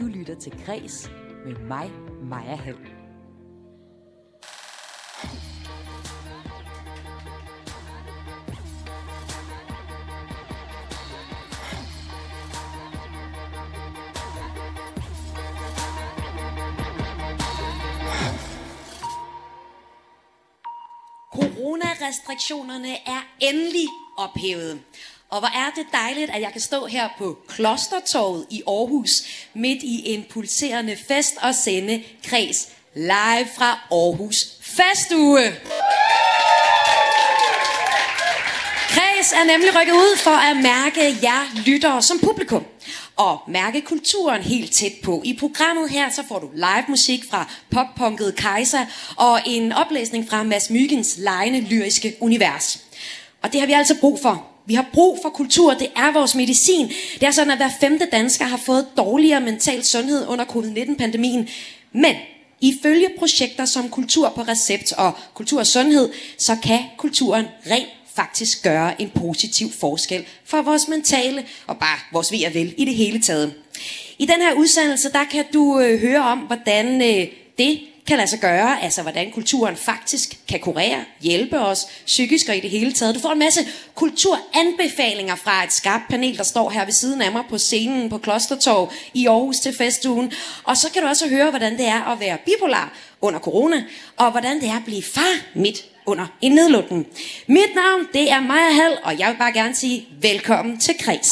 Du lytter til Græs med mig, Maja Hall. Coronarestriktionerne er endelig ophævet. Og hvor er det dejligt, at jeg kan stå her på Klostertorvet i Aarhus, midt i en pulserende fest og sende kreds live fra Aarhus Festuge. Kreds er nemlig rykket ud for at mærke jer lyttere som publikum. Og mærke kulturen helt tæt på. I programmet her så får du live musik fra poppunket Kaiser og en oplæsning fra Mads Myggens lejende lyriske univers. Og det har vi altså brug for. Vi har brug for kultur, det er vores medicin. Det er sådan, at hver femte dansker har fået dårligere mental sundhed under covid-19-pandemien. Men ifølge projekter som Kultur på Recept og Kultur og Sundhed, så kan kulturen rent faktisk gøre en positiv forskel for vores mentale og bare vores ved og vel i det hele taget. I den her udsendelse, der kan du øh, høre om, hvordan øh, det kan lade sig gøre, altså hvordan kulturen faktisk kan kurere, hjælpe os psykisk og i det hele taget. Du får en masse kulturanbefalinger fra et skarpt panel, der står her ved siden af mig på scenen på Klostertorv i Aarhus til festugen. Og så kan du også høre, hvordan det er at være bipolar under corona, og hvordan det er at blive far midt under en nedlukning. Mit navn, det er Maja Hall, og jeg vil bare gerne sige velkommen til Kreds.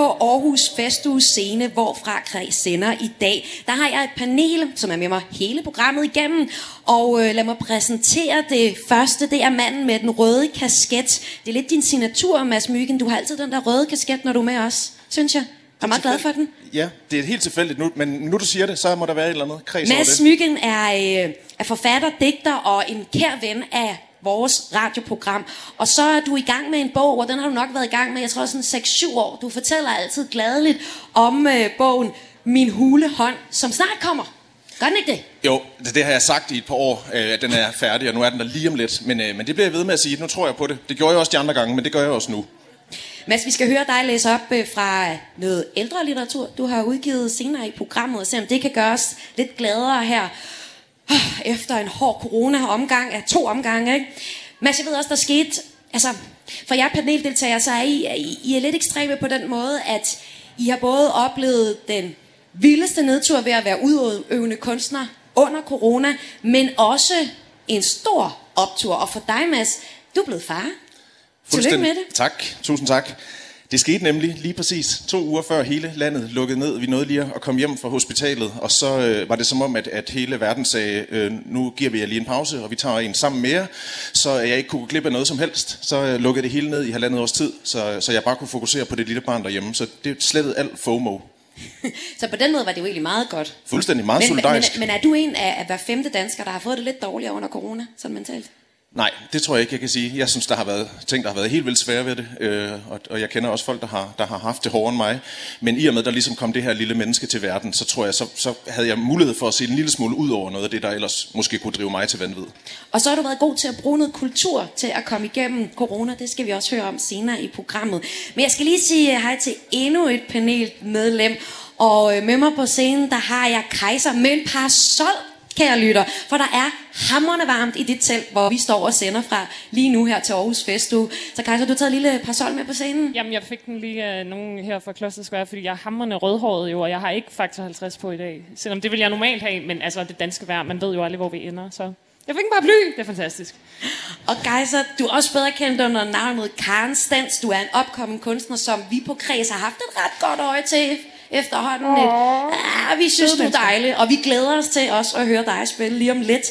På Aarhus Festuge scene, hvorfra Kreds sender i dag, der har jeg et panel, som er med mig hele programmet igennem. Og øh, lad mig præsentere det første. Det er manden med den røde kasket. Det er lidt din signatur, Mads Myggen. Du har altid den der røde kasket, når du er med os, synes jeg. Jeg er meget glad for den. Ja, det er helt tilfældigt nu, men nu du siger det, så må der være et eller andet kreds over Mads det. Myggen er, øh, er forfatter, digter og en kær ven af vores radioprogram. Og så er du i gang med en bog, og den har du nok været i gang med, jeg tror sådan 6-7 år. Du fortæller altid gladeligt om øh, bogen Min hule hånd, som snart kommer. Gør den ikke det? Jo, det, det har jeg sagt i et par år, øh, at den er færdig, og nu er den der lige om lidt. Men, øh, men det bliver jeg ved med at sige. Nu tror jeg på det. Det gjorde jeg også de andre gange, men det gør jeg også nu. Mads, vi skal høre dig læse op øh, fra noget ældre litteratur, du har udgivet senere i programmet, og se om det kan gøre os lidt gladere her efter en hård corona-omgang af to omgange. Ikke? Mads, jeg ved også, der skete, altså for jer paneldeltagere, så er I, I, I er lidt ekstreme på den måde, at I har både oplevet den vildeste nedtur ved at være udøvende kunstner under corona, men også en stor optur. Og for dig, Mads, du er blevet far. Tillykke med det. Tak, tusind tak. Det skete nemlig lige præcis to uger før hele landet lukkede ned. Vi nåede lige at komme hjem fra hospitalet, og så øh, var det som om, at, at hele verden sagde, øh, nu giver vi jer lige en pause, og vi tager en sammen mere, så jeg ikke kunne gå glip af noget som helst. Så øh, lukkede det hele ned i halvandet års tid, så, så jeg bare kunne fokusere på det lille barn derhjemme. Så det slettede alt FOMO. Så på den måde var det jo egentlig meget godt. Fuldstændig meget men, solidarisk. Men, men er du en af, af hver femte dansker, der har fået det lidt dårligere under corona, sådan mentalt? Nej, det tror jeg ikke, jeg kan sige. Jeg synes, der har været ting, der har været helt vildt svære ved det, øh, og, og jeg kender også folk, der har, der har haft det hårdere end mig. Men i og med, der ligesom kom det her lille menneske til verden, så tror jeg, så, så havde jeg mulighed for at se en lille smule ud over noget af det, der ellers måske kunne drive mig til vanvid. Og så har du været god til at bruge noget kultur til at komme igennem corona. Det skal vi også høre om senere i programmet. Men jeg skal lige sige øh, hej til endnu et panelmedlem. Og øh, med mig på scenen, der har jeg Kaiser med en parasol kære lytter, for der er hammerne varmt i det telt, hvor vi står og sender fra lige nu her til Aarhus Festuge. Så Kajsa, du har taget en lille parasol med på scenen? Jamen, jeg fik den lige af nogen her fra Kloster Square, fordi jeg er hammerne rødhåret jo, og jeg har ikke faktor 50 på i dag. Selvom det vil jeg normalt have, men altså det danske vejr, man ved jo aldrig, hvor vi ender, så... Jeg fik en paraply, det er fantastisk. Og Geiser, du er også bedre kendt under navnet Karen Stans. Du er en opkommende kunstner, som vi på Kreds har haft et ret godt øje til efterhånden. Oh. Ah, vi synes, du er dejlig, og vi glæder os til også at høre dig spille lige om lidt.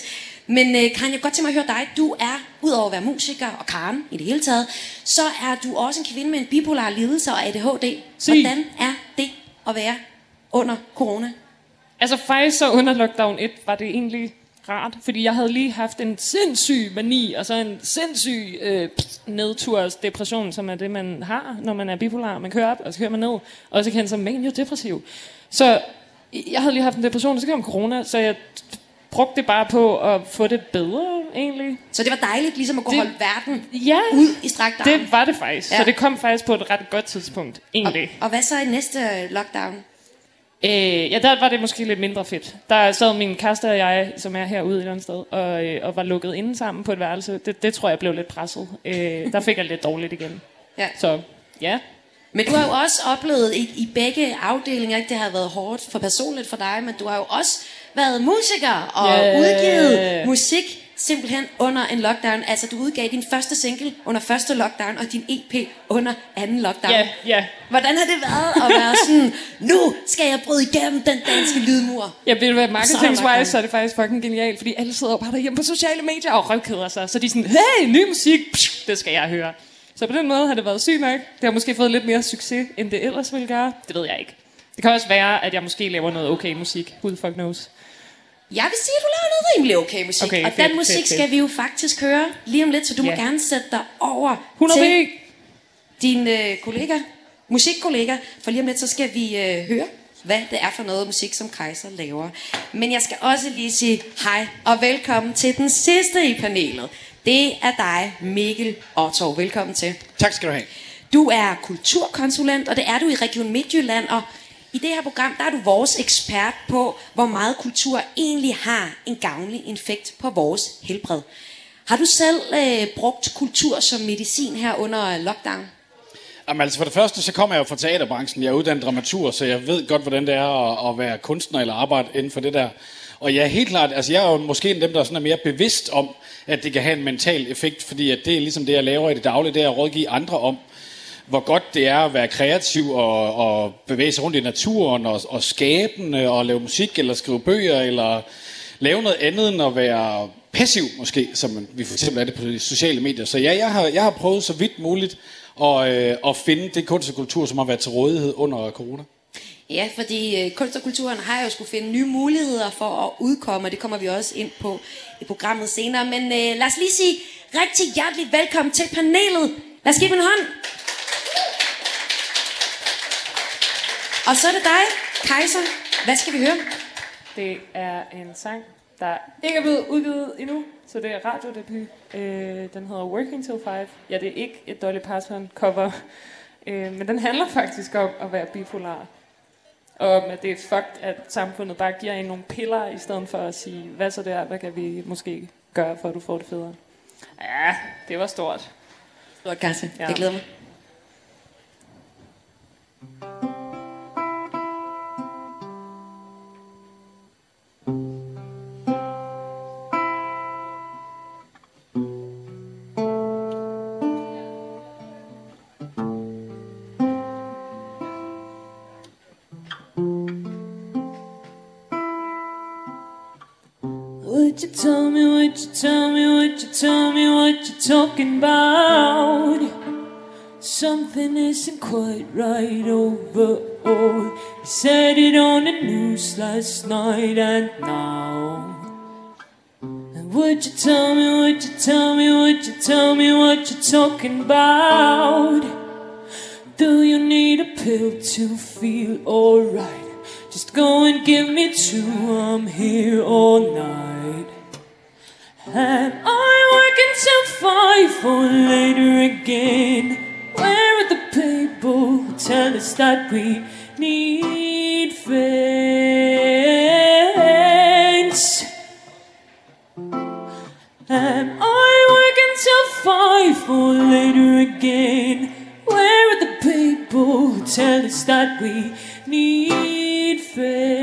Men øh, Karen, jeg godt tænke mig at høre dig. Du er, udover at være musiker og Karen i det hele taget, så er du også en kvinde med en bipolar lidelse og ADHD. Sig. Hvordan er det at være under corona? Altså faktisk så under lockdown 1 var det egentlig rart, fordi jeg havde lige haft en sindssyg mani, og så en sindssyg øh, nedturs depression, som er det, man har, når man er bipolar. Man kører op, og så kører man ned, og så kan man så mega depressiv. Så jeg havde lige haft en depression, og så kom corona, så jeg brugte det bare på at få det bedre, egentlig. Så det var dejligt ligesom at kunne Det- holde verden Ja, ud i strakt arm. det var det faktisk. Ja. Så det kom faktisk på et ret godt tidspunkt, og, egentlig. og hvad så i næste øh, lockdown? Øh, ja, der var det måske lidt mindre fedt. Der sad min kæreste og jeg, som er herude et andet sted, og, øh, og var lukket inde sammen på et værelse. Det, det tror jeg blev lidt presset. Øh, der fik jeg lidt dårligt igen. Ja. Så ja, Men du har jo også oplevet i, i begge afdelinger, ikke det har været hårdt for personligt for dig, men du har jo også været musiker og yeah. udgivet musik simpelthen under en lockdown. Altså du udgav din første single under første lockdown og din EP under anden lockdown. ja, ja. Hvordan har det været at være sådan, nu skal jeg bryde igennem den danske lydmur? Jeg vil være Så marketingswise, er der så er det faktisk fucking genialt, fordi alle sidder bare derhjemme på sociale medier og røvkeder sig. Så de er sådan, hey, ny musik, Psh, det skal jeg høre. Så på den måde har det været sygt nok. Det har måske fået lidt mere succes, end det ellers ville gøre. Det ved jeg ikke. Det kan også være, at jeg måske laver noget okay musik. Who the fuck knows? Jeg vil sige, at du laver noget rimelig okay musik. Okay, og fedt, den musik fedt, fedt. skal vi jo faktisk høre lige om lidt, så du Ja. må gerne sætte dig over 100 til din øh, kollega, musikkollega, for lige om lidt, så skal vi øh, høre, hvad det er for noget musik, som Kaiser laver. Men jeg skal også lige sige hej og velkommen til den sidste i panelet. Det er dig, Mikkel Otto. Velkommen til. Tak skal du have. Du er kulturkonsulent, og det er du i Region Midtjylland, og i det her program, der er du vores ekspert på, hvor meget kultur egentlig har en gavnlig effekt på vores helbred. Har du selv øh, brugt kultur som medicin her under lockdown? Jamen, altså for det første, så kommer jeg jo fra teaterbranchen. Jeg er uddannet dramatur, så jeg ved godt, hvordan det er at, at være kunstner eller arbejde inden for det der. Og jeg er helt klart, altså jeg er jo måske en af dem, der sådan er mere bevidst om, at det kan have en mental effekt, fordi at det er ligesom det, jeg laver i det daglige, det er at rådgive andre om, hvor godt det er at være kreativ og, og bevæge sig rundt i naturen og, og skabende og lave musik eller skrive bøger eller lave noget andet end at være passiv måske, som vi for eksempel er det på de sociale medier. Så ja, jeg har, jeg har prøvet så vidt muligt at, øh, at finde det kunst og kultur, som har været til rådighed under corona. Ja, fordi øh, kunst og kulturen har jo skulle finde nye muligheder for at udkomme, og det kommer vi også ind på i programmet senere. Men øh, lad os lige sige rigtig hjertelig velkommen til panelet. Lad os give dem en hånd. Og så er det dig, Kaiser. Hvad skal vi høre? Det er en sang, der ikke er blevet udgivet endnu, så det er radiodebut. Øh, den hedder Working Till Five. Ja, det er ikke et Dolly Parton cover, øh, men den handler faktisk om at være bipolar. Og om, at det er fucked, at samfundet bare giver en nogle piller, i stedet for at sige, hvad så der, hvad kan vi måske gøre, for at du får det federe. Ja, det var stort. Stort, Kaiser. Ja. Jeg glæder mig. Something isn't quite right overall. You said it on the news last night and now. Would you tell me, would you tell me, would you tell me what you're talking about? Do you need a pill to feel alright? Just go and give me two, I'm here all night. And I work until five or later again. Where are the people who tell us that we need friends? And I work until five or later again. Where are the people who tell us that we need friends?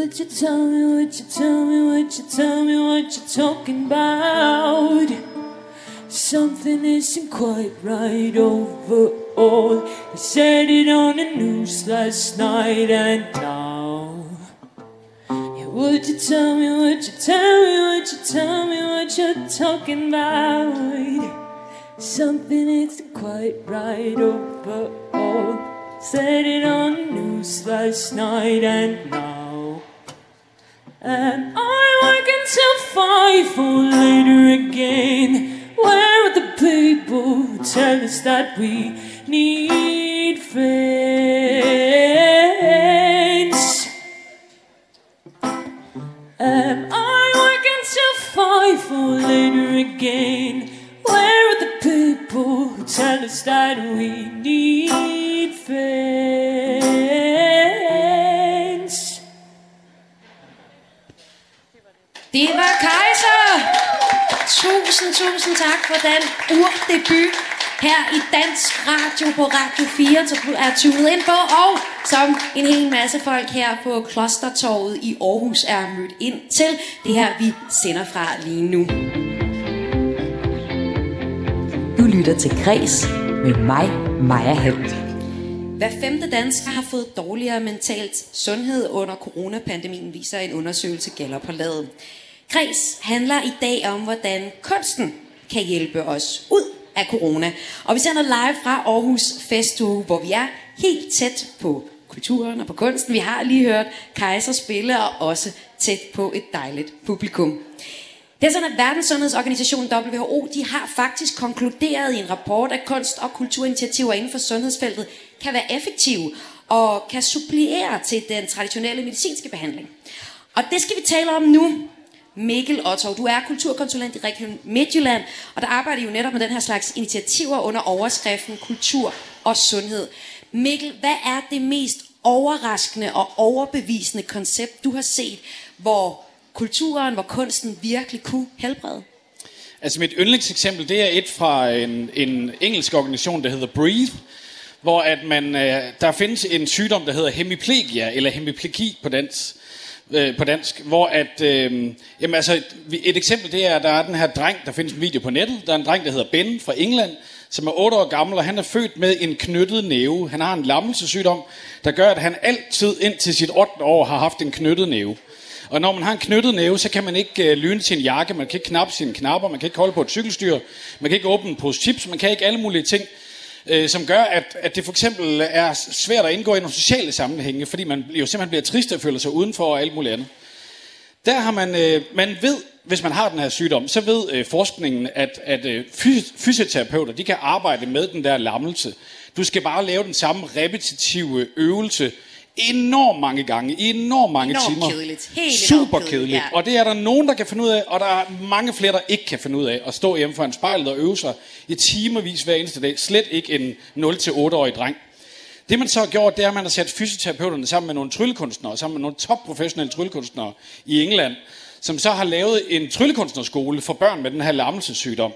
Would you tell me, would you tell me, would you tell me what you're talking about? Something isn't quite right overall. They said it on the news last night and now. Yeah, would you tell me, would you tell me, would you tell me what you're talking about? Something isn't quite right overall. Said it on the news last night and now. And I work until five or later again. Where are the people who tell us that we need friends? And I work until five or later again. Where are the people who tell us that we need friends? Det var Kaiser! Tusind, tusind tak for den urdebut her i Dansk Radio på Radio 4, som du er tunet ind på, og som en hel masse folk her på Klostertorvet i Aarhus er mødt ind til det her, vi sender fra lige nu. Du lytter til Græs med mig, Maja Hall. Hver femte dansker har fået dårligere mentalt sundhed under coronapandemien, viser en undersøgelse Gallup har lavet. Kreds handler i dag om, hvordan kunsten kan hjælpe os ud af corona. Og vi sender live fra Aarhus Festuge, hvor vi er helt tæt på kulturen og på kunsten. Vi har lige hørt Kaiser spille, og også tæt på et dejligt publikum. Det er sådan, at Verdenssundhedsorganisationen WHO, de har faktisk konkluderet i en rapport, at kunst- og kulturinitiativer inden for sundhedsfeltet kan være effektive og kan supplere til den traditionelle medicinske behandling. Og det skal vi tale om nu. Mikkel Otto, du er kulturkonsulent i Region Midtjylland, og der arbejder I jo netop med den her slags initiativer under overskriften Kultur og Sundhed. Mikkel, hvad er det mest overraskende og overbevisende koncept, du har set, hvor kulturen, hvor kunsten virkelig kunne helbrede? Altså mit yndlingseksempel, det er et fra en, en engelsk organisation, der hedder Breathe, hvor at man, øh, der findes en sygdom, der hedder hemiplegia, eller hemiplegi på dansk, øh, på dansk hvor at, øh, jamen altså, et, et eksempel det er, at der er den her dreng, der findes en video på nettet, der er en dreng, der hedder Ben fra England, som er 8 år gammel, og han er født med en knyttet næve. Han har en lammelsesygdom, der gør, at han altid indtil sit 8. år har haft en knyttet næve. Og når man har en knyttet næve, så kan man ikke øh, lyne sin jakke, man kan ikke knappe sine knapper, man kan ikke holde på et cykelstyr, man kan ikke åbne en pose chips, man kan ikke alle mulige ting, øh, som gør, at, at det for eksempel er svært at indgå i nogle sociale sammenhænge, fordi man jo simpelthen bliver trist og føler sig udenfor og alt muligt andet. Der har man, øh, man ved, hvis man har den her sygdom, så ved øh, forskningen, at, at øh, fys- fysioterapeuter, de kan arbejde med den der lammelse. Du skal bare lave den samme repetitive øvelse enormt mange gange, i enormt mange Enormt timer. kedeligt. Helt Super kedeligt, kedeligt. ja. Og det er der nogen, der kan finde ud af, og der er mange flere, der ikke kan finde ud af at stå hjemme for en spejl og øve sig i timervis hver eneste dag. Slet ikke en 0-8-årig dreng. Det man så har gjort, det er, at man har sat fysioterapeuterne sammen med nogle tryllekunstnere, sammen med nogle topprofessionelle tryllekunstnere i England, som så har lavet en tryllekunstnerskole for børn med den her lammelsessygdom.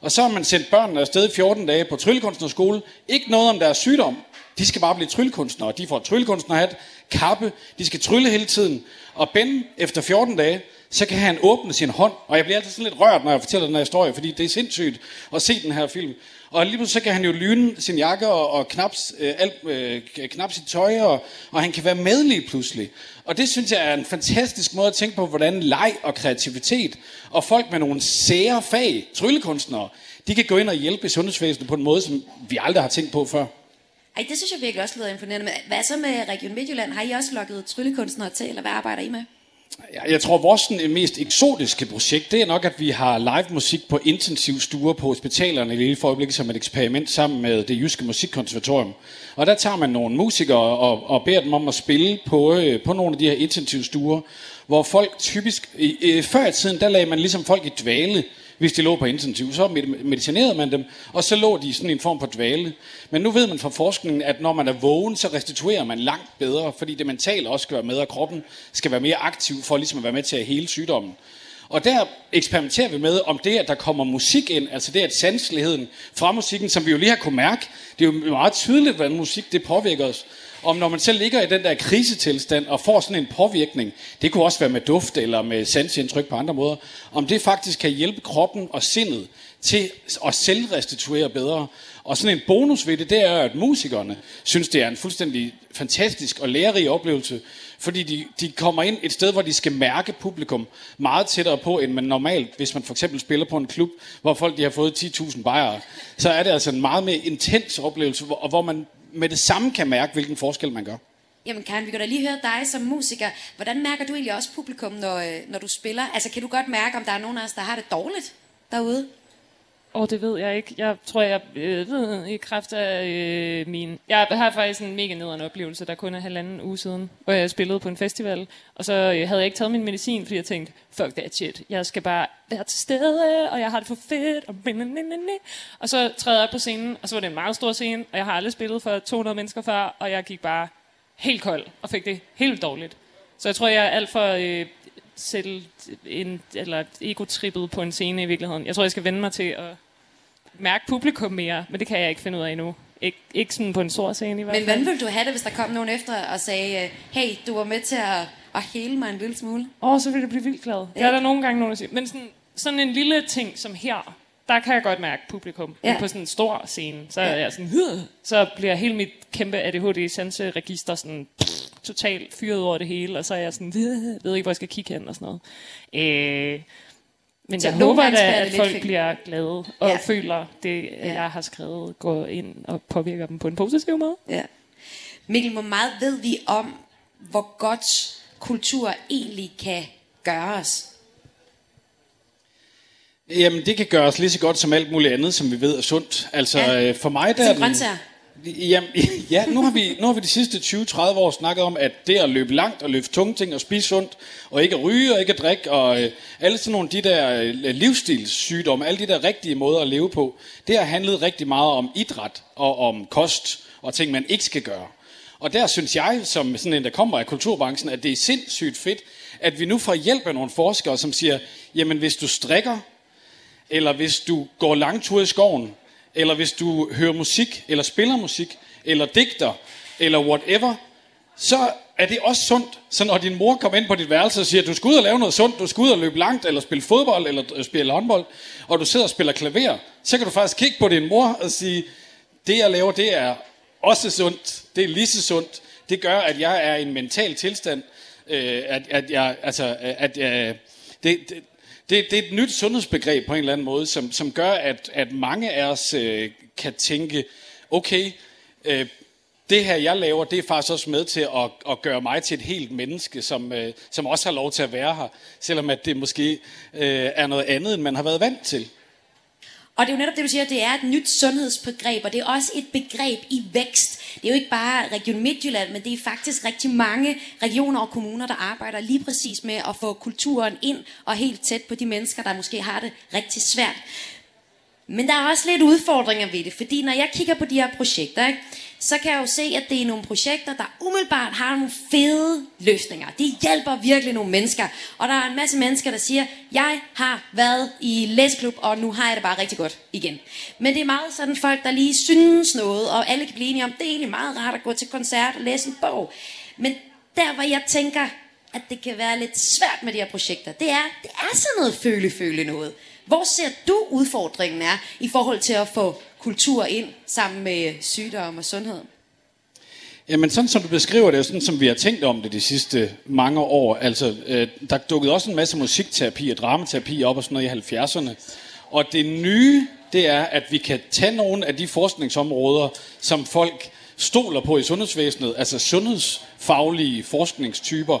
Og så har man sendt børnene afsted i 14 dage på tryllekunstnerskole. Ikke noget om deres sygdom. De skal bare blive tryllekunstnere. De får tryllekunstnerhat, kappe, de skal trylle hele tiden. Og Ben, efter 14 dage, så kan han åbne sin hånd. Og jeg bliver altid sådan lidt rørt, når jeg fortæller den her historie, fordi det er sindssygt at se den her film. Og lige pludselig så kan han jo lyne sin jakke og, og knaps, øh, alt, øh, knap sit tøj, og, og han kan være med lige pludselig. Og det synes jeg er en fantastisk måde at tænke på, hvordan leg og kreativitet, og folk med nogle sære fag, tryllekunstnere, de kan gå ind og hjælpe sundhedsvæsenet på en måde, som vi aldrig har tænkt på før. Ej, det synes jeg virkelig også lyder imponerende. Men hvad så med Region Midtjylland? Har I også lukket tryllekunstnere til, eller hvad arbejder I med? Jeg, jeg tror, vores sådan, øh, mest eksotiske projekt, det er nok, at vi har live musik på intensivstuer på hospitalerne lige for øjeblikket som et eksperiment sammen med det jyske musikkonservatorium. Og der tager man nogle musikere og, og beder dem om at spille på, øh, på nogle af de her intensivstuer, hvor folk typisk... Øh, før i tiden, der lagde man ligesom folk i dvale, hvis de lå på intensiv. Så medicinerede man dem, og så lå de sådan i en form på dvale. Men nu ved man fra forskningen, at når man er vågen, så restituerer man langt bedre, fordi det mentale også skal være med, og kroppen skal være mere aktiv for ligesom at være med til at hele sygdommen. Og der eksperimenterer vi med, om det, at der kommer musik ind, altså det, at sanseligheden fra musikken, som vi jo lige har kunne mærke, det er jo meget tydeligt, hvordan musik det påvirker os. Om når man selv ligger i den der krisetilstand og får sådan en påvirkning, det kunne også være med duft eller med sansindtryk på andre måder, om det faktisk kan hjælpe kroppen og sindet til at selvrestituere bedre. Og sådan en bonus ved det, det er, at musikerne synes, det er en fuldstændig fantastisk og lærerig oplevelse, fordi de, de kommer ind et sted, hvor de skal mærke publikum meget tættere på, end man normalt, hvis man for eksempel spiller på en klub, hvor folk de har fået 10.000 bajere, så er det altså en meget mere intens oplevelse, hvor, og hvor man med det samme kan mærke, hvilken forskel man gør. Jamen Karen, vi kan da lige høre dig som musiker. Hvordan mærker du egentlig også publikum, når, øh, når du spiller? Altså kan du godt mærke, om der er nogen af os, der har det dårligt derude? Åh, oh, det ved jeg ikke. Jeg tror, jeg øh, ved i kraft af øh, min... Jeg har faktisk en mega nederen oplevelse, der kun er halvanden uge siden, hvor jeg spillede på en festival. Og så øh, havde jeg ikke taget min medicin, fordi jeg tænkte, fuck that shit. Jeg skal bare være til stede, og jeg har det for fedt. Og, og så træder jeg på scenen, og så var det en meget stor scene, og jeg har aldrig spillet for 200 mennesker før, og jeg gik bare helt kold, og fik det helt dårligt. Så jeg tror, jeg er alt for øh, selv en, eller ego-trippet på en scene i virkeligheden. Jeg tror, jeg skal vende mig til at mærke publikum mere, men det kan jeg ikke finde ud af endnu. Ik- ikke sådan på en stor scene i hvert Men fald. hvordan ville du have det, hvis der kom nogen efter og sagde, øh, hey, du var med til at, at hele mig en lille smule? Åh, oh, så vil jeg blive vildt glad. Det er der nogle gange nogen, der siger. Men sådan, sådan en lille ting som her, der kan jeg godt mærke publikum. Ja. Ja. Men på sådan en stor scene, så er jeg sådan, "Huh!" så bliver hele mit kæmpe ADHD-sanseregister sådan pff, totalt fyret over det hele, og så er jeg sådan, "Øh, ved ikke, hvor jeg skal kigge hen og sådan noget. Øh, men Så jeg håber da, at folk fing. bliver glade og Ja. føler det, Ja. jeg har skrevet, går ind og påvirker dem på en positiv måde. Ja. Mikkel, hvor meget ved vi om, hvor godt kultur egentlig kan gøre os? Jamen, det kan gøres lige så godt som alt muligt andet, som vi ved er sundt. Altså, Ja. ja. for mig der Som er den- grøntsager? Jamen, ja, nu har, vi, nu har vi de sidste 20-30 år snakket om, at det at løbe langt og løbe tunge ting og spise sundt, og ikke at ryge og ikke at drikke, og øh, alle sådan nogle af de der øh, livsstilssygdomme, alle de der rigtige måder at leve på, det har handlet rigtig meget om idræt og om kost og ting, man ikke skal gøre. Og der synes jeg, som sådan en, der kommer af kulturbranchen, at det er sindssygt fedt, at vi nu får hjælp af nogle forskere, som siger, jamen hvis du strikker, eller hvis du går langtur i skoven, eller hvis du hører musik, eller spiller musik, eller digter, eller whatever, så er det også sundt. Så når din mor kommer ind på dit værelse og siger, du skal ud og lave noget sundt, du skal ud og løbe langt, eller spille fodbold, eller øh, spille håndbold, og du sidder og spiller klaver, så kan du faktisk kigge på din mor og sige, det jeg laver, det er også sundt, det er lige så sundt, det gør, at jeg er i en mental tilstand, øh, at, at jeg, altså, at jeg, øh, det, det, det, det er et nyt sundhedsbegreb på en eller anden måde, som, som gør, at, at mange af os øh, kan tænke, okay, øh, det her jeg laver, det er faktisk også med til at, at gøre mig til et helt menneske, som, øh, som også har lov til at være her, selvom at det måske øh, er noget andet, end man har været vant til. Og det er jo netop det, du siger, det er et nyt sundhedsbegreb, og det er også et begreb i vækst. Det er jo ikke bare Region Midtjylland, men det er faktisk rigtig mange regioner og kommuner, der arbejder lige præcis med at få kulturen ind og helt tæt på de mennesker, der måske har det rigtig svært. Men der er også lidt udfordringer ved det, fordi når jeg kigger på de her projekter, ikke, så kan jeg jo se, at det er nogle projekter, der umiddelbart har nogle fede løsninger. De hjælper virkelig nogle mennesker. Og der er en masse mennesker, der siger, jeg har været i læsklub, og nu har jeg det bare rigtig godt igen. Men det er meget sådan folk, der lige synes noget, og alle kan blive enige om, det er egentlig meget rart at gå til koncert og læse en bog. Men der, hvor jeg tænker, at det kan være lidt svært med de her projekter, det er, det er sådan noget føle-føle noget. Hvor ser du udfordringen er i forhold til at få kultur ind sammen med sygdom og sundhed? Jamen sådan som du beskriver det, er sådan som vi har tænkt om det de sidste mange år. Altså, øh, der dukkede også en masse musikterapi og dramaterapi op og sådan noget i 70'erne. Og det nye, det er, at vi kan tage nogle af de forskningsområder, som folk stoler på i sundhedsvæsenet, altså sundhedsfaglige forskningstyper,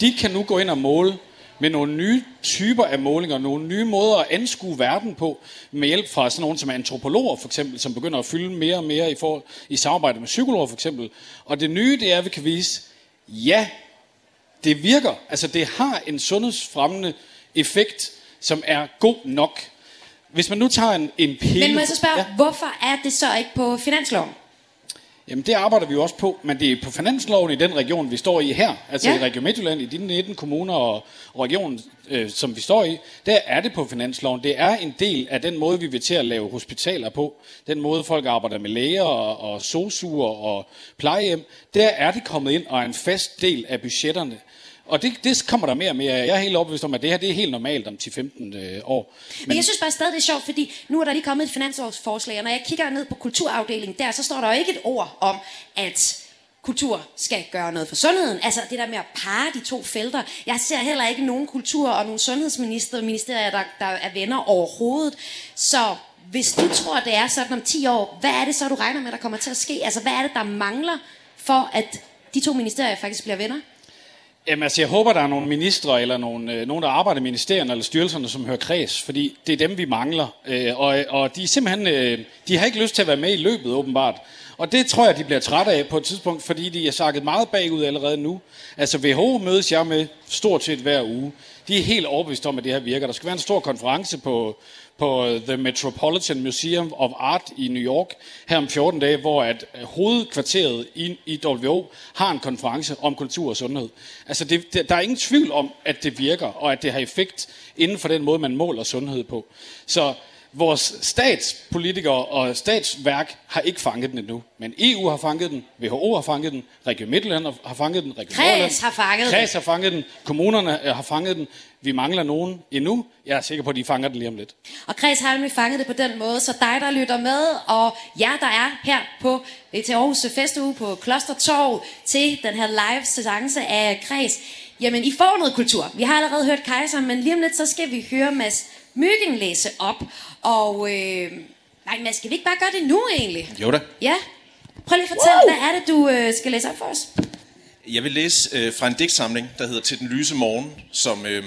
de kan nu gå ind og måle med nogle nye typer af målinger, nogle nye måder at anskue verden på, med hjælp fra sådan nogle som antropologer for eksempel, som begynder at fylde mere og mere i, for, i samarbejde med psykologer for eksempel. Og det nye, det er, at vi kan vise, ja, det virker. Altså det har en sundhedsfremmende effekt, som er god nok. Hvis man nu tager en, en pille... Men må jeg så spørge, ja. hvorfor er det så ikke på finansloven? Jamen det arbejder vi jo også på, men det er på finansloven i den region, vi står i her, altså Ja. i Region Midtjylland, i de 19 kommuner og, og regionen, øh, som vi står i, der er det på finansloven. Det er en del af den måde, vi vil til at lave hospitaler på, den måde folk arbejder med læger og, og sosuer og plejehjem, der er det kommet ind og er en fast del af budgetterne. Og det, det kommer der mere og mere af. Jeg er helt overbevist om, at det her det er helt normalt om 10-15 øh, år. Men, Men jeg synes bare stadig, det er sjovt, fordi nu er der lige kommet et finansårsforslag, og når jeg kigger ned på kulturafdelingen der, så står der jo ikke et ord om, at kultur skal gøre noget for sundheden. Altså det der med at pare de to felter. Jeg ser heller ikke nogen kultur og nogen sundhedsministerier, ministerier, der, der er venner overhovedet. Så hvis du tror, det er sådan om 10 år, hvad er det så, du regner med, der kommer til at ske? Altså, hvad er det, der mangler for, at de to ministerier faktisk bliver venner? Jamen altså, jeg håber, der er nogle ministre eller nogle, øh, nogen, der arbejder i ministerierne eller styrelserne, som hører kreds, fordi det er dem, vi mangler. Øh, og, øh, og de er simpelthen, øh, de har ikke lyst til at være med i løbet, åbenbart. Og det tror jeg, de bliver trætte af på et tidspunkt, fordi de er sakket meget bagud allerede nu. Altså WHO mødes jeg med stort set hver uge. De er helt overbevist om, at det her virker. Der skal være en stor konference på, på øh, The Metropolitan Museum of Art i New York her om 14 dage, hvor at øh, hovedkvarteret i, i WHO har en konference om kultur og sundhed. Altså det, det, der er ingen tvivl om, at det virker, og at det har effekt inden for den måde, man måler sundhed på. Så vores statspolitikere og statsværk har ikke fanget den endnu. Men EU har fanget den, WHO har fanget den, Region Midtjylland har fanget den, Region Kreds har fanget Kreds har fanget den, kommunerne øh, har fanget den. Vi mangler nogen endnu. Jeg er sikker på, at de fanger den lige om lidt. Og Kreds har nemlig fanget det på den måde, så dig, der lytter med, og jer, der er her på til Aarhus Festuge på Klostertorv, til den her live seance af Kreds, jamen I får noget kultur. Vi har allerede hørt Kaiser, men lige om lidt, så skal vi høre Mads Myggen læse op. Og øh, nej, Mads, skal vi ikke bare gøre det nu egentlig? Jo da. Ja. Prøv lige at fortælle, wow. hvad er det, du øh, skal læse op for os? Jeg vil læse øh, fra en digtsamling, der hedder Til den lyse morgen, som, øh,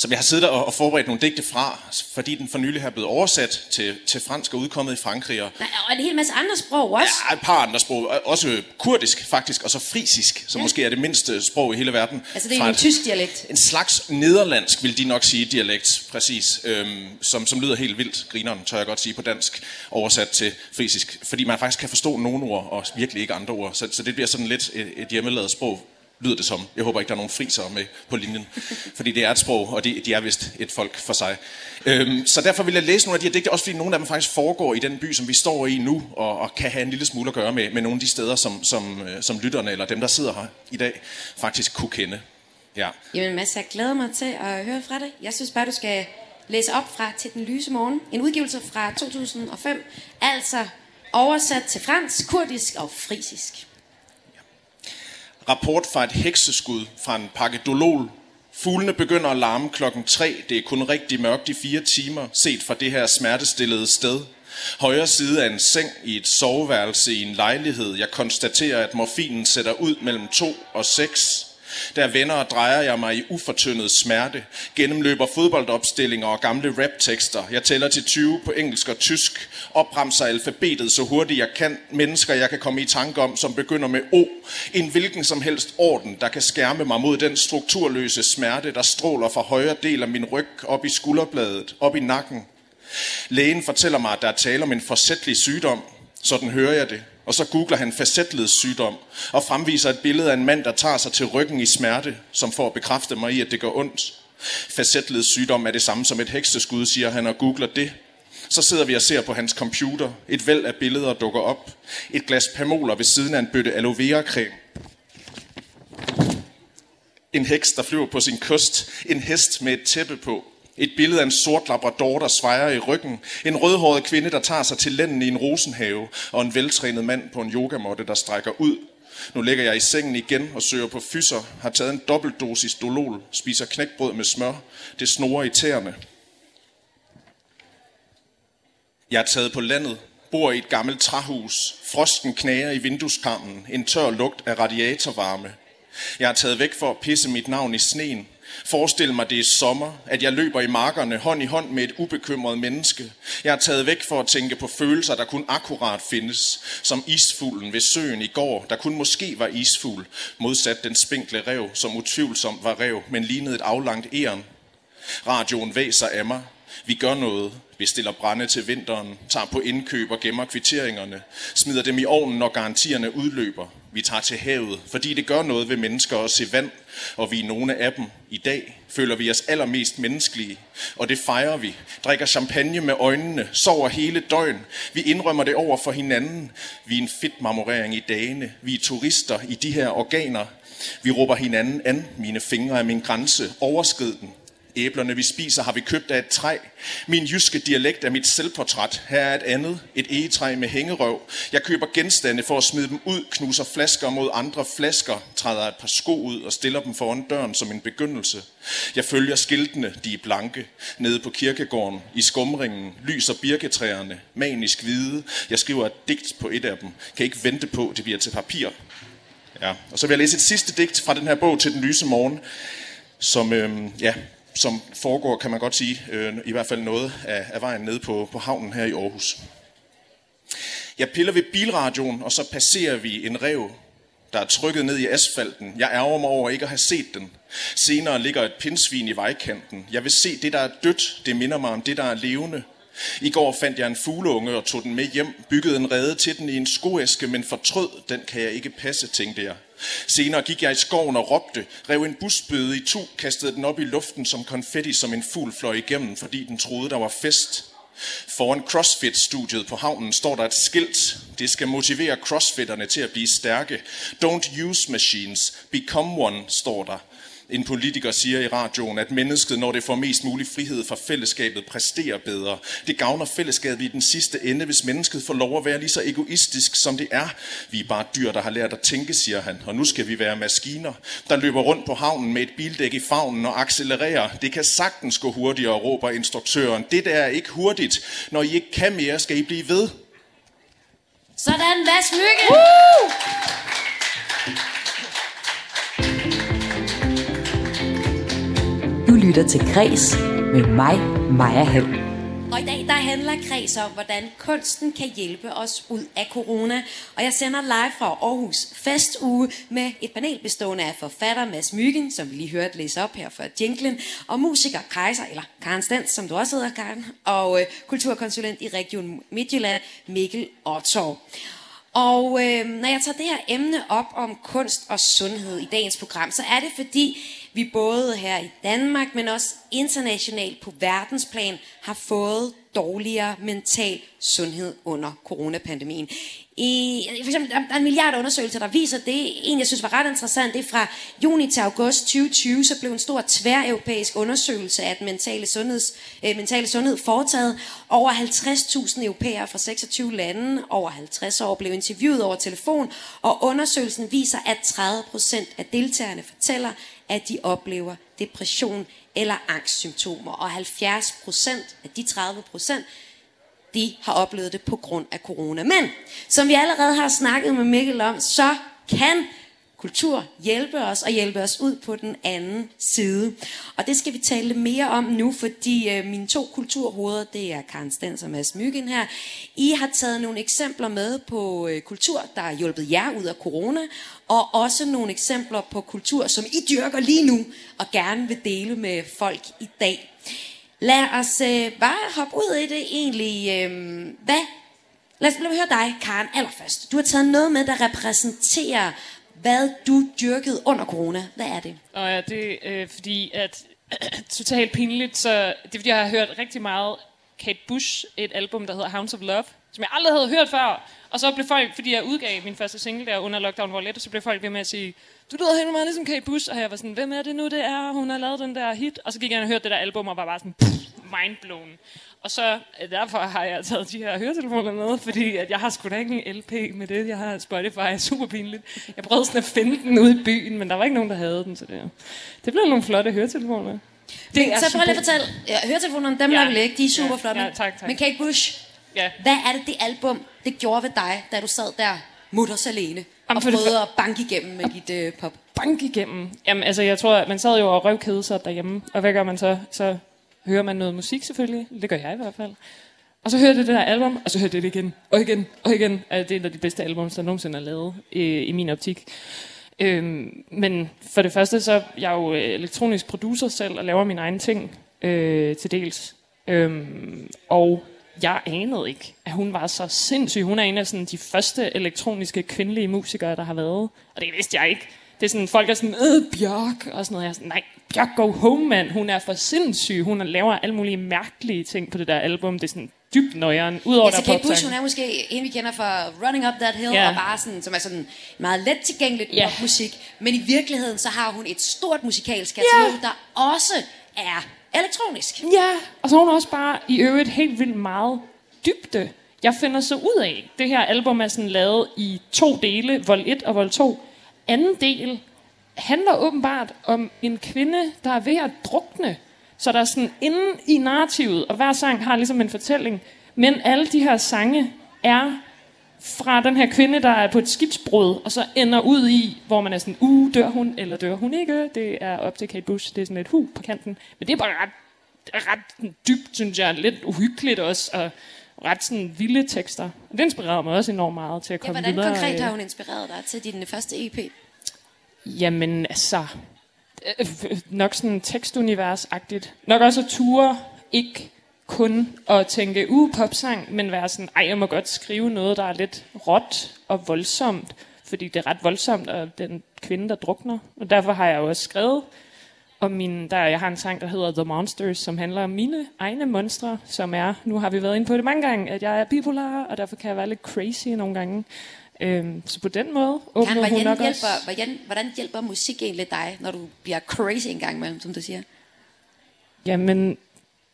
som jeg har siddet og, og forberedt nogle digte fra, fordi den for nylig er blevet oversat til, til fransk og udkommet i Frankrig. Og Nej, og en hel masse andre sprog også. Ja, et par andre sprog. Også kurdisk faktisk, og så frisisk, som ja. måske er det mindste sprog i hele verden. Altså det er en et- tysk dialekt. En slags nederlandsk, vil de nok sige, dialekt, præcis, øhm, som, som lyder helt vildt. Grineren, tør jeg godt sige på dansk, oversat til frisisk. Fordi man faktisk kan forstå nogle ord, og virkelig ikke andre ord. Så, så det bliver sådan lidt et, et hjemmelavet sprog, lyder det som. Jeg håber ikke, der er nogen friser med på linjen. Fordi det er et sprog, og de, de er vist et folk for sig. Øhm, så derfor vil jeg læse nogle af de her digte, også fordi nogle af dem faktisk foregår i den by, som vi står i nu, og, og kan have en lille smule at gøre med, med nogle af de steder, som, som, øh, som lytterne, eller dem, der sidder her i dag, faktisk kunne kende. Ja. Jamen Mads, jeg glæder mig til at høre fra dig. Jeg synes bare, du skal læse op fra Til den lyse morgen. En udgivelse fra 2005. Altså oversat til fransk, kurdisk og frisisk. Rapport fra et hekseskud fra en pakke Dolol. Fuglene begynder at larme klokken 3. Det er kun rigtig mørkt i fire timer, set fra det her smertestillede sted. Højre side af en seng i et soveværelse i en lejlighed. Jeg konstaterer, at morfinen sætter ud mellem 2 og 6. Der vender og drejer jeg mig i ufortyndet smerte, gennemløber fodboldopstillinger og gamle raptekster. Jeg tæller til 20 på engelsk og tysk, opremser alfabetet så hurtigt jeg kan. Mennesker, jeg kan komme i tanke om, som begynder med O. En hvilken som helst orden, der kan skærme mig mod den strukturløse smerte, der stråler fra højre del af min ryg op i skulderbladet, op i nakken. Lægen fortæller mig, at der er tale om en forsætlig sygdom. Sådan hører jeg det. Og så googler han facetleds-sygdom og fremviser et billede af en mand, der tager sig til ryggen i smerte, som får at bekræfte mig i, at det gør ondt. Facetleds-sygdom er det samme som et hekseskud, siger han og googler det. Så sidder vi og ser på hans computer. Et væld af billeder dukker op. Et glas pamoler ved siden af en bøtte aloe vera creme. En heks, der flyver på sin kyst. En hest med et tæppe på. Et billede af en sort labrador, der svejer i ryggen. En rødhåret kvinde, der tager sig til lænden i en rosenhave. Og en veltrænet mand på en yogamåtte, der strækker ud. Nu ligger jeg i sengen igen og søger på fyser. Har taget en dobbeltdosis dolol. Spiser knækbrød med smør. Det snorer i tæerne. Jeg er taget på landet, bor i et gammelt træhus. Frosten knager i vindueskarmen, en tør lugt af radiatorvarme. Jeg er taget væk for at pisse mit navn i sneen. Forestil mig, det er sommer, at jeg løber i markerne hånd i hånd med et ubekymret menneske. Jeg er taget væk for at tænke på følelser, der kun akkurat findes. Som isfuglen ved søen i går, der kun måske var isfugl, modsat den spinkle rev, som utvivlsomt var rev, men lignede et aflangt æren. Radioen væser af mig. Vi gør noget. Vi brænde til vinteren, tager på indkøb og gemmer kvitteringerne, smider dem i ovnen, når garantierne udløber. Vi tager til havet, fordi det gør noget ved mennesker at se vand, og vi er nogle af dem. I dag føler vi os allermest menneskelige, og det fejrer vi. Drikker champagne med øjnene, sover hele døgn. Vi indrømmer det over for hinanden. Vi er en fedtmarmorering i dagene. Vi er turister i de her organer. Vi råber hinanden an. Mine fingre er min grænse. Overskrid den. Æblerne, vi spiser, har vi købt af et træ. Min jyske dialekt er mit selvportræt. Her er et andet, et egetræ med hængerøv. Jeg køber genstande for at smide dem ud, knuser flasker mod andre flasker, træder et par sko ud og stiller dem foran døren som en begyndelse. Jeg følger skiltene, de er blanke, nede på kirkegården, i skumringen, lyser birketræerne, manisk hvide. Jeg skriver et digt på et af dem. Kan ikke vente på, det bliver til papir. Ja. Og så vil jeg læse et sidste digt fra den her bog til den lyse morgen, som, øhm, ja, som foregår, kan man godt sige, øh, i hvert fald noget af, af vejen ned på, på havnen her i Aarhus. Jeg piller ved bilradioen, og så passerer vi en rev, der er trykket ned i asfalten. Jeg ærger mig over ikke at have set den. Senere ligger et pindsvin i vejkanten. Jeg vil se det, der er dødt. Det minder mig om det, der er levende. I går fandt jeg en fugleunge og tog den med hjem, byggede en rede til den i en skoæske, men fortrød, den kan jeg ikke passe, tænkte jeg. Senere gik jeg i skoven og råbte, rev en busbøde i to, kastede den op i luften som konfetti, som en fugl fløj igennem, fordi den troede, der var fest. Foran CrossFit-studiet på havnen står der et skilt. Det skal motivere crossfitterne til at blive stærke. Don't use machines, become one, står der. En politiker siger i radioen, at mennesket, når det får mest mulig frihed fra fællesskabet, præsterer bedre. Det gavner fællesskabet i den sidste ende, hvis mennesket får lov at være lige så egoistisk, som det er. Vi er bare dyr, der har lært at tænke, siger han, og nu skal vi være maskiner, der løber rundt på havnen med et bildæk i favnen og accelererer. Det kan sagtens gå hurtigere, råber instruktøren. Det der er ikke hurtigt. Når I ikke kan mere, skal I blive ved. Sådan, Mads Myggen! Woo! Lytter til Græs med mig, Maja Hall. Og i dag der handler Græs om, hvordan kunsten kan hjælpe os ud af corona. Og jeg sender live fra Aarhus Festuge med et panel bestående af forfatter Mads Myggen, som vi lige hørte læse op her for Jinklen, og musiker Kaiser, eller Karen Stens, som du også hedder, Karen, og øh, kulturkonsulent i Region Midtjylland, Mikkel Otto. Og øh, når jeg tager det her emne op om kunst og sundhed i dagens program, så er det fordi, vi både her i Danmark, men også internationalt på verdensplan har fået dårligere mental sundhed under coronapandemien. I, for eksempel, der er en milliard undersøgelser, der viser det. En, jeg synes var ret interessant, det er fra juni til august 2020, så blev en stor tværeuropæisk undersøgelse af den mentale, sundheds, øh, mentale sundhed foretaget. Over 50.000 europæere fra 26 lande over 50 år blev interviewet over telefon, og undersøgelsen viser, at 30 procent af deltagerne fortæller, at de oplever depression eller angstsymptomer. Og 70 procent af de 30 procent, de har oplevet det på grund af corona. Men, som vi allerede har snakket med Mikkel om, så kan kultur hjælpe os og hjælpe os ud på den anden side. Og det skal vi tale mere om nu, fordi øh, mine to kulturhoveder, det er Karen Stens og Mads Myggen her. I har taget nogle eksempler med på øh, kultur, der har hjulpet jer ud af corona, og også nogle eksempler på kultur, som I dyrker lige nu og gerne vil dele med folk i dag. Lad os øh, bare hoppe ud i det egentlig. Øh, hvad? Lad os, lad os høre dig, Karen, allerførst. Du har taget noget med, der repræsenterer, hvad du dyrkede under corona. Hvad er det? Og ja, det er øh, fordi, at totalt pinligt, så det er fordi, jeg har hørt rigtig meget Kate Bush, et album, der hedder Hounds of Love, som jeg aldrig havde hørt før. Og så blev folk, fordi jeg udgav min første single der under lockdown var let, og så blev folk ved med at sige, du lyder helt meget ligesom Kate Bush, og jeg var sådan, hvem er det nu, det er? Hun har lavet den der hit. Og så gik jeg og hørte det der album, og var bare sådan, pff, mindblown. Og så øh, derfor har jeg taget de her høretelefoner med, fordi at jeg har sgu da ikke en LP med det. Jeg har Spotify, super pinligt. Jeg prøvede sådan at finde den ude i byen, men der var ikke nogen, der havde den. Så det, det blev nogle flotte høretelefoner. Det er så prøv lige at fortælle. Ja, høretelefonerne, dem ja. lader vi lægge. De er super Ja, flotte. ja, tak, tak. Men Kate Bush, Ja. hvad er det, det album, det gjorde ved dig, da du sad der mutters alene, Jamen, og prøvede at banke igennem med dit øh, pop? bank igennem. Jamen, altså, jeg tror, at man sad jo og røvkede sig derhjemme. Og hvad gør man så? Så hører man noget musik selvfølgelig. Det gør jeg i hvert fald. Og så hører jeg det der album, og så hører jeg det igen, og igen, og igen. Og det er et af de bedste album, der nogensinde er lavet øh, i min optik. Øhm, men for det første, så er jeg jo øh, elektronisk producer selv, og laver mine egne ting øh, til dels. Øhm, og jeg anede ikke, at hun var så sindssyg. Hun er en af sådan, de første elektroniske kvindelige musikere, der har været. Og det vidste jeg ikke. Det er sådan, folk er sådan, øh, Bjørk, og sådan noget. Jeg er sådan, nej, Bjørk, go home, mand. Hun er for sindssyg. Hun laver alle mulige mærkelige ting på det der album. Det er sådan dybt nøjeren. Udover der er Kate Bush, hun er måske en, vi kender fra Running Up That Hill, Ja. og bare sådan, som er sådan meget let tilgængeligt Ja. popmusik. Men i virkeligheden, så har hun et stort musikalsk katalog, der også er elektronisk. Ja, og så har hun også bare i øvrigt helt vildt meget dybde. Jeg finder så ud af, det her album er sådan lavet i to dele, vold 1 og vold 2. Anden del handler åbenbart om en kvinde, der er ved at drukne. Så der er sådan inde i narrativet, og hver sang har ligesom en fortælling. Men alle de her sange er fra den her kvinde, der er på et skibsbrud, og så ender ud i, hvor man er sådan, uh, dør hun, eller dør hun ikke? Det er op til Kate Bush, det er sådan et hu på kanten. Men det er bare ret, ret dybt, synes jeg, lidt uhyggeligt også, og ret sådan vilde tekster. Og det inspirerer mig også enormt meget til at Ja, komme hvordan videre. konkret øh, har hun inspireret dig til din første EP? Jamen, altså... Øh, nok sådan tekstunivers-agtigt. Nok også at ture ikke kun at tænke, uh, popsang, men være sådan, ej, jeg må godt skrive noget, der er lidt råt og voldsomt, fordi det er ret voldsomt, og den kvinde, der drukner. Og derfor har jeg jo også skrevet om min, der jeg har en sang, der hedder The Monsters, som handler om mine egne monstre, som er, nu har vi været inde på det mange gange, at jeg er bipolar, og derfor kan jeg være lidt crazy nogle gange. Øhm, så på den måde Karen, åbner hun hvordan, nok hjælper, også... hvordan, hvordan hjælper musik egentlig dig, når du bliver crazy en gang imellem, som du siger? Jamen,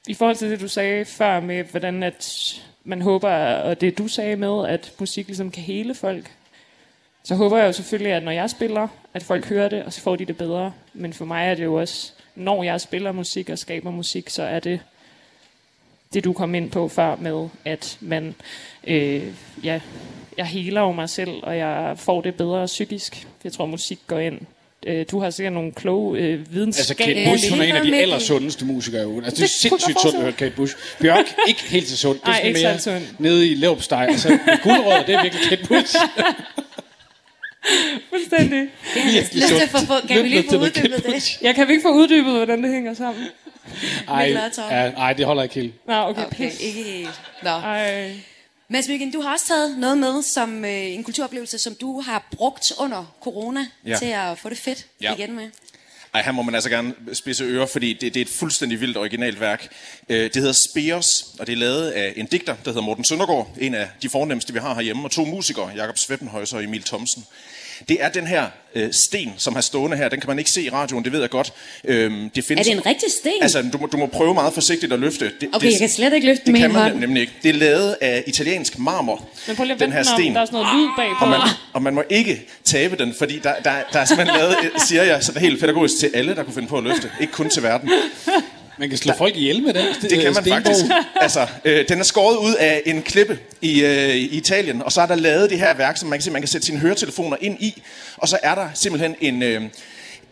i forhold til det, du sagde før med, hvordan at man håber, og det du sagde med, at musik ligesom kan hele folk, så håber jeg jo selvfølgelig, at når jeg spiller, at folk hører det, og så får de det bedre. Men for mig er det jo også, når jeg spiller musik og skaber musik, så er det det, du kom ind på før med, at man, øh, ja, jeg heler jo mig selv, og jeg får det bedre psykisk. Jeg tror, musik går ind. Øh, du har sikkert nogle kloge øh, Altså, videnskabelige... Kate Bush, hun er en af de allersundeste musikere i ugen. Altså, det er Det jeg sindssygt sundt at høre Kate Bush. Bjørk, ikke helt så sundt. Det er Ej, ikke mere så sundt. nede i leverpostej. Altså, guldrød, det er virkelig Kate Bush. Fuldstændig. Lyst til at få, få, kan vi lige få uddybet det? Jeg kan vi ikke få uddybet, hvordan det hænger sammen? Ej, Mikkel ja, ej, det holder ikke helt. Nå, okay, Okay, pis. ikke helt. Nå. Ej. Mads Myggen, du har også taget noget med som øh, en kulturoplevelse, som du har brugt under corona Ja. til at få det fedt Ja. igen med. Ej, her må man altså gerne spidse ører, fordi det, det er et fuldstændig vildt originalt værk. Øh, Det hedder Spears, og det er lavet af en digter, der hedder Morten Søndergaard, en af de fornemmeste, vi har herhjemme, og to musikere, Jakob Sveppenhøjser og Emil Thomsen. Det er den her øh, sten, som har stående her. Den kan man ikke se i radioen, det ved jeg godt. Øhm, det Er findes, det en rigtig sten? Altså, du må, du må prøve meget forsigtigt at løfte. Det, okay, jeg kan slet ikke løfte det med kan en man hånd. nemlig ikke. Det er lavet af italiensk marmor, Men prøv lige at den her om, sten. der er sådan noget lyd bagpå. Og man, og man må ikke tabe den, fordi der, der, der er simpelthen lavet, siger jeg, sådan helt pædagogisk til alle, der kunne finde på at løfte. Ikke kun til verden. Man kan slå folk ihjel med den Det kan man stenbog. faktisk. Altså, øh, den er skåret ud af en klippe i, øh, i Italien, og så er der lavet det her værk, som man kan se, man kan sætte sine høretelefoner ind i, og så er der simpelthen en, øh,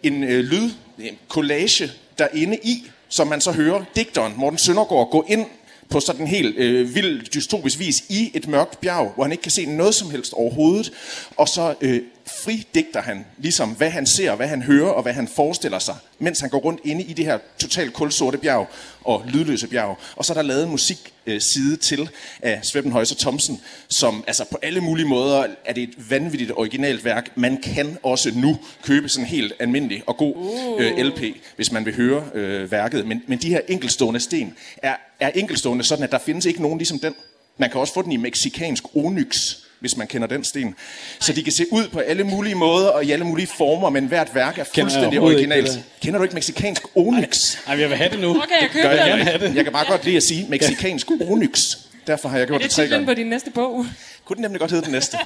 en øh, lyd, en collage derinde i, som man så hører digteren Morten Søndergaard gå ind på sådan helt øh, vild dystopisk vis i et mørkt bjerg, hvor han ikke kan se noget som helst overhovedet, og så øh, fridigter han ligesom, hvad han ser, hvad han hører og hvad han forestiller sig, mens han går rundt inde i det her totalt kulsorte bjerg og lydløse bjerg. Og så er der lavet en musik øh, side til af Sveppenhøjser Thomsen, som altså på alle mulige måder er det et vanvittigt originalt værk. Man kan også nu købe sådan en helt almindelig og god øh, LP, hvis man vil høre øh, værket. Men, men de her enkelstående sten er, er enkelstående sådan, at der findes ikke nogen ligesom den. Man kan også få den i meksikansk onyx, hvis man kender den sten. Så de kan se ud på alle mulige måder og i alle mulige former, men hvert værk er jeg fuldstændig ikke originalt. det der. Kender du ikke meksikansk onyx? Ej, jeg vil have det nu. Okay, jeg køber Gør jeg den. gerne. Jeg kan bare godt lide at sige meksikansk onyx. Derfor har jeg gjort Det det, er tre titlen gange. på din næste bog. Kunne den nemlig godt hedde den næste.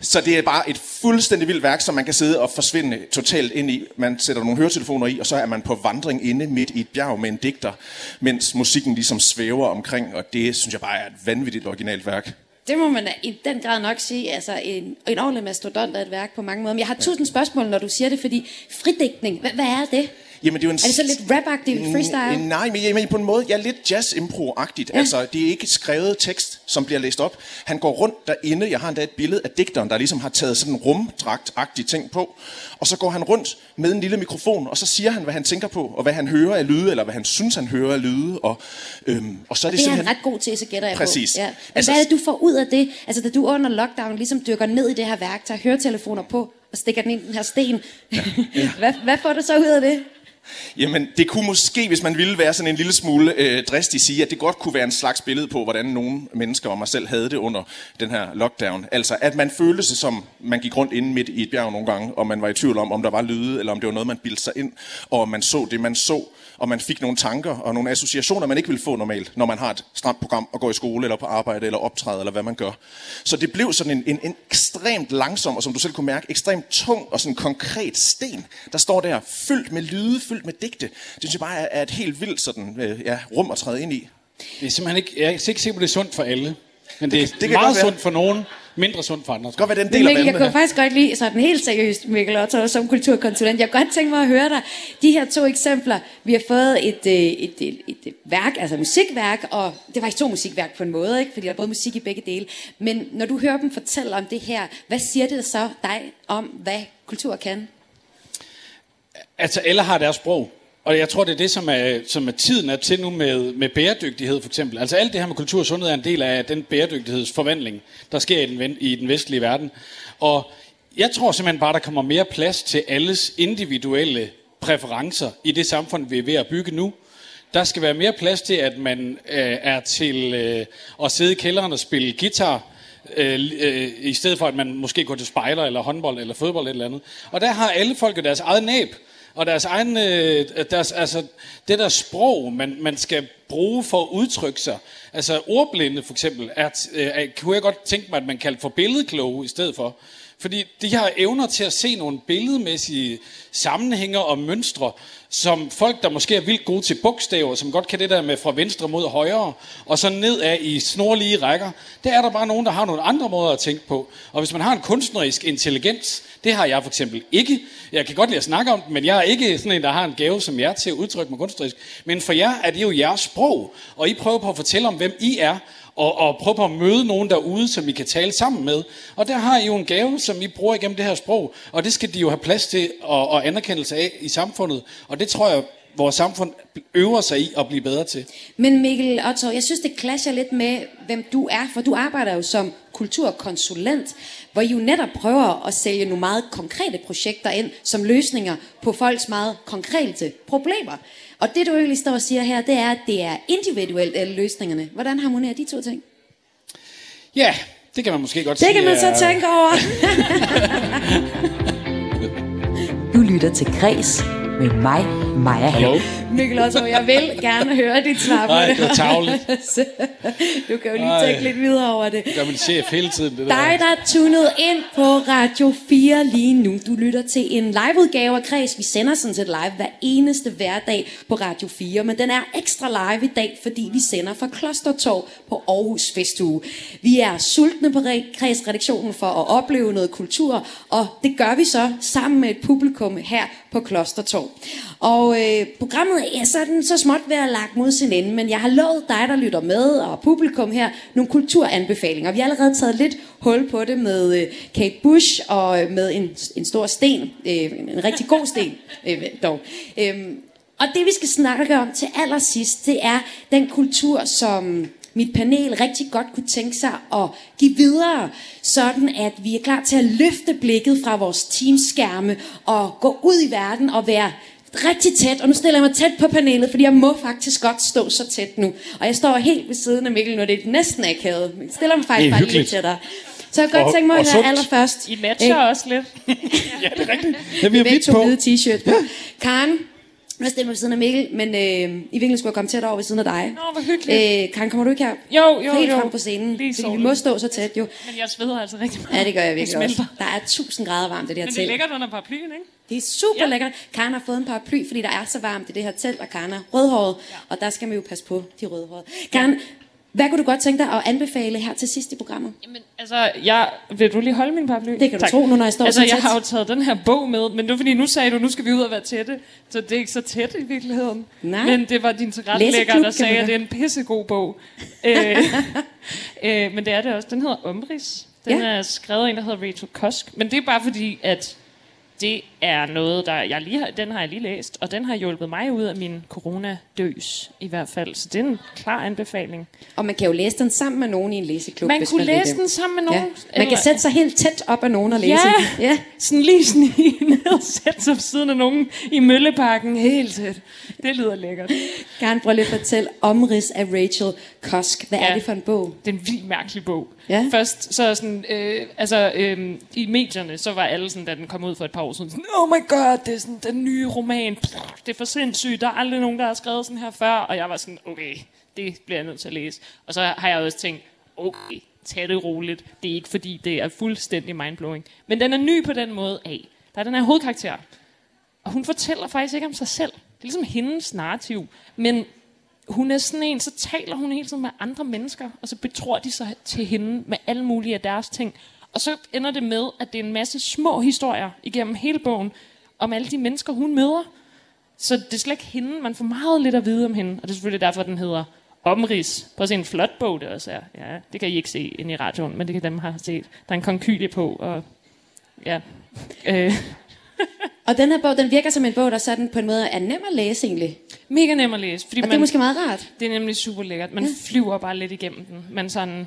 Så det er bare et fuldstændig vildt værk, som man kan sidde og forsvinde totalt ind i. Man sætter nogle høretelefoner i, og så er man på vandring inde midt i et bjerg med en digter, mens musikken ligesom svæver omkring, og det synes jeg bare er et vanvittigt originalt værk. Det må man da i den grad nok sige. Altså en, en ordentlig mastodont af et værk på mange måder. Men jeg har tusind spørgsmål, når du siger det, fordi fridækning, hvad, hvad er det? Jamen, det er, jo en Er det så lidt rap-agtigt freestyle? Nej, men, jamen, på en måde, ja, lidt jazz-impro-agtigt. Ja. Altså, det er ikke skrevet tekst, som bliver læst op. Han går rundt derinde. Jeg har endda et billede af digteren, der ligesom har taget sådan en rumdragt-agtig ting på. Og så går han rundt med en lille mikrofon, og så siger han, hvad han tænker på, og hvad han hører af lyde, eller hvad han synes, han hører af lyde. Og, øhm, og så er det, Det er han simpelthen... ret god til, så gætter jeg Præcis. på. Ja. Men Altså- altså, hvad er det, du får ud af det? Altså, da du under lockdown ligesom dykker ned i det her værk, tager høretelefoner på og stikker den ind i den her sten. Ja. hvad, hvad får du så ud af det? Jamen, det kunne måske, hvis man ville være sådan en lille smule øh, dristig, sige, at det godt kunne være en slags billede på, hvordan nogle mennesker og mig selv havde det under den her lockdown. Altså, at man følte sig som, man gik rundt inde midt i et bjerg nogle gange, og man var i tvivl om, om der var lyde, eller om det var noget, man bildte sig ind, og man så det, man så, og man fik nogle tanker og nogle associationer, man ikke ville få normalt, når man har et stramt program og går i skole, eller på arbejde, eller optræder, eller hvad man gør. Så det blev sådan en, en, en ekstremt langsom, og som du selv kunne mærke, ekstremt tung og sådan konkret sten, der står der, fyldt med lyde, fyldt med digte. Det synes jeg bare er, er et helt vildt sådan, øh, ja, rum at træde ind i. Det er simpelthen ikke, jeg er ikke sikker på, at det er sundt for alle. Men det, Det- det er det kan meget være. sundt for nogen, mindre sundt for andre. Det kan godt være den Men del af Mikkel, jeg vandene kunne her. faktisk godt lide sådan helt seriøst, Mikkel Otto, som kulturkonsulent. Jeg kunne godt tænke mig at høre dig. De her to eksempler, vi har fået et, øh, et, et, et, et værk, altså musikværk, og det er faktisk to musikværk på en måde, ikke? fordi der er både musik i begge dele. Men når du hører dem fortælle om det her, hvad siger det så dig om, hvad kultur kan? Altså, alle har deres sprog. Og jeg tror, det er det, som er, som er tiden er til nu med, med bæredygtighed, for eksempel. Altså, alt det her med kultur og sundhed er en del af den bæredygtighedsforvandling, der sker i den, i den vestlige verden. Og jeg tror simpelthen bare, der kommer mere plads til alles individuelle præferencer i det samfund, vi er ved at bygge nu. Der skal være mere plads til, at man øh, er til øh, at sidde i kælderen og spille guitar, øh, øh, i stedet for at man måske går til spejler, eller håndbold, eller fodbold, eller et eller andet. Og der har alle folk jo deres eget næb, og deres egen, øh, deres, altså, det der sprog, man, man skal bruge for at udtrykke sig. Altså ordblinde for eksempel, er, øh, er, kunne jeg godt tænke mig, at man kaldte for billedkloge i stedet for. Fordi de har evner til at se nogle billedmæssige sammenhænger og mønstre, som folk, der måske er vildt gode til bogstaver, som godt kan det der med fra venstre mod højre, og så nedad i snorlige rækker, der er der bare nogen, der har nogle andre måder at tænke på. Og hvis man har en kunstnerisk intelligens, det har jeg for eksempel ikke. Jeg kan godt lide at snakke om det, men jeg er ikke sådan en, der har en gave som jer til at udtrykke mig kunstnerisk. Men for jer er det jo jeres sprog, og I prøver på at fortælle om, hvem I er, og, og prøve på at møde nogen derude, som I kan tale sammen med. Og der har I jo en gave, som I bruger igennem det her sprog, og det skal de jo have plads til og, og anerkendelse af i samfundet. Og det tror jeg, vores samfund øver sig i at blive bedre til. Men Mikkel Otto, jeg synes, det clasher lidt med, hvem du er, for du arbejder jo som kulturkonsulent, hvor I jo netop prøver at sælge nogle meget konkrete projekter ind som løsninger på folks meget konkrete problemer. Og det du egentlig står og siger her, det er, at det er individuelt alle løsningerne. Hvordan harmonerer de to ting? Ja, det kan man måske godt Det sige. kan man så er- tænke over. Du lytter til Græs med mig, Maja Hall. Hallo? Mikkel Otto, jeg vil gerne høre dit svar på Nej, det. var du kan jo lige Ej. tænke lidt videre over det. Det gør min chef hele tiden, det Dig, der. der er tunet ind på Radio 4 lige nu. Du lytter til en liveudgave af Kreds. Vi sender sådan set live hver eneste hverdag på Radio 4, men den er ekstra live i dag, fordi vi sender fra Klostertorv på Aarhus Festuge. Vi er sultne på Kreds-redaktionen for at opleve noget kultur, og det gør vi så sammen med et publikum her på Klostertorv. Og øh, programmet er sådan så småt ved at lagt mod sin ende, men jeg har lovet dig, der lytter med, og publikum her, nogle kulturanbefalinger. Vi har allerede taget lidt hul på det med øh, Kate Bush og øh, med en, en stor sten, øh, en rigtig god sten øh, dog. Øhm, og det vi skal snakke om til allersidst, det er den kultur, som mit panel rigtig godt kunne tænke sig at give videre, sådan at vi er klar til at løfte blikket fra vores teamskærme og gå ud i verden og være rigtig tæt, og nu stiller jeg mig tæt på panelet, fordi jeg må faktisk godt stå så tæt nu. Og jeg står helt ved siden af Mikkel nu, det er næsten akavet. Jeg stiller mig faktisk Det er bare lige lidt hyggeligt. tættere. Så jeg kan godt Og- tænke mig at høre allerførst. I matcher også lidt. Ja, det er rigtigt. Det vi har Begge vidt to på. hvide t-shirt på. Karen, jeg stillet mig ved siden af Mikkel, men øh, i virkeligheden skulle jeg komme tæt over ved siden af dig. Nå, hvor hyggeligt. Øh, Karen, kommer du ikke her? Jo, jo, Helt jo. frem på scenen. Lige Fordi vi må stå så tæt, jo. Men jeg sveder altså rigtig meget. Ja, det gør jeg virkelig også. smelter. Der er 1000 grader varmt i det her Men det er telt. lækkert under paraplyen, ikke? Det er super ja. Ja. lækkert. Karen har fået en paraply, fordi der er så varmt i det her telt, og Karen er rødhåret, ja. og der skal man jo passe på de rødhårede. Karen, hvad kunne du godt tænke dig at anbefale her til sidst i programmet? Jamen, altså, jeg, vil du lige holde min paraply? Det kan du tro, nu når jeg står Altså, så jeg tæt. har jo taget den her bog med, men det var fordi, nu sagde du, nu skal vi ud og være tætte. Så det er ikke så tæt i virkeligheden. Nej. Men det var din tilrettelægger, der sagde, at det er en pissegod bog. øh, øh, men det er det også. Den hedder Umbris. Den Ja. er skrevet af en, der hedder Rachel Cusk. Men det er bare fordi, at det er noget, der jeg lige har, den har jeg lige læst, og den har hjulpet mig ud af min coronadøs i hvert fald. Så det er en klar anbefaling. Og man kan jo læse den sammen med nogen i en læseklub. Man hvis kunne vil læse den sammen med nogen. Ja. Man kan sætte sig helt tæt op af nogen og læse Ja. Ja. sådan lige snige ned og sætte sig siden af nogen i Mølleparken helt tæt. Det lyder lækkert. Karen, prøv lige at fortælle omrids af Rachel Cusk. Hvad. Ja. er det for en bog? Det er en vildt mærkelig bog. Ja. Først så sådan, øh, altså øh, i medierne, så var alle sådan, da den kom ud for et par år siden, sådan, oh my god, det er sådan den nye roman, det er for sindssygt, der er aldrig nogen, der har skrevet sådan her før, og jeg var sådan, okay, det bliver jeg nødt til at læse. Og så har jeg også tænkt, okay, tag det roligt, det er ikke fordi, det er fuldstændig mindblowing. Men den er ny på den måde af, der er den her hovedkarakter, og hun fortæller faktisk ikke om sig selv. Det er ligesom hendes narrativ, men hun er sådan en, så taler hun hele tiden med andre mennesker, og så betror de sig til hende med alle mulige af deres ting. Og så ender det med, at det er en masse små historier igennem hele bogen, om alle de mennesker, hun møder. Så det er slet ikke hende, man får meget lidt at vide om hende, og det er selvfølgelig derfor, den hedder Omrids. Prøv at se en flot bog, det også er. Ja, det kan I ikke se ind i radioen, men det kan dem have set. Der er en konkylie på, og ja. Øh, Og den her bog, den virker som en bog, der sådan på en måde er nem at læse egentlig. mega nem at læse, fordi Og det man, er måske meget rart. Det er nemlig super lækkert. Man ja. flyver bare lidt igennem den. Men sådan,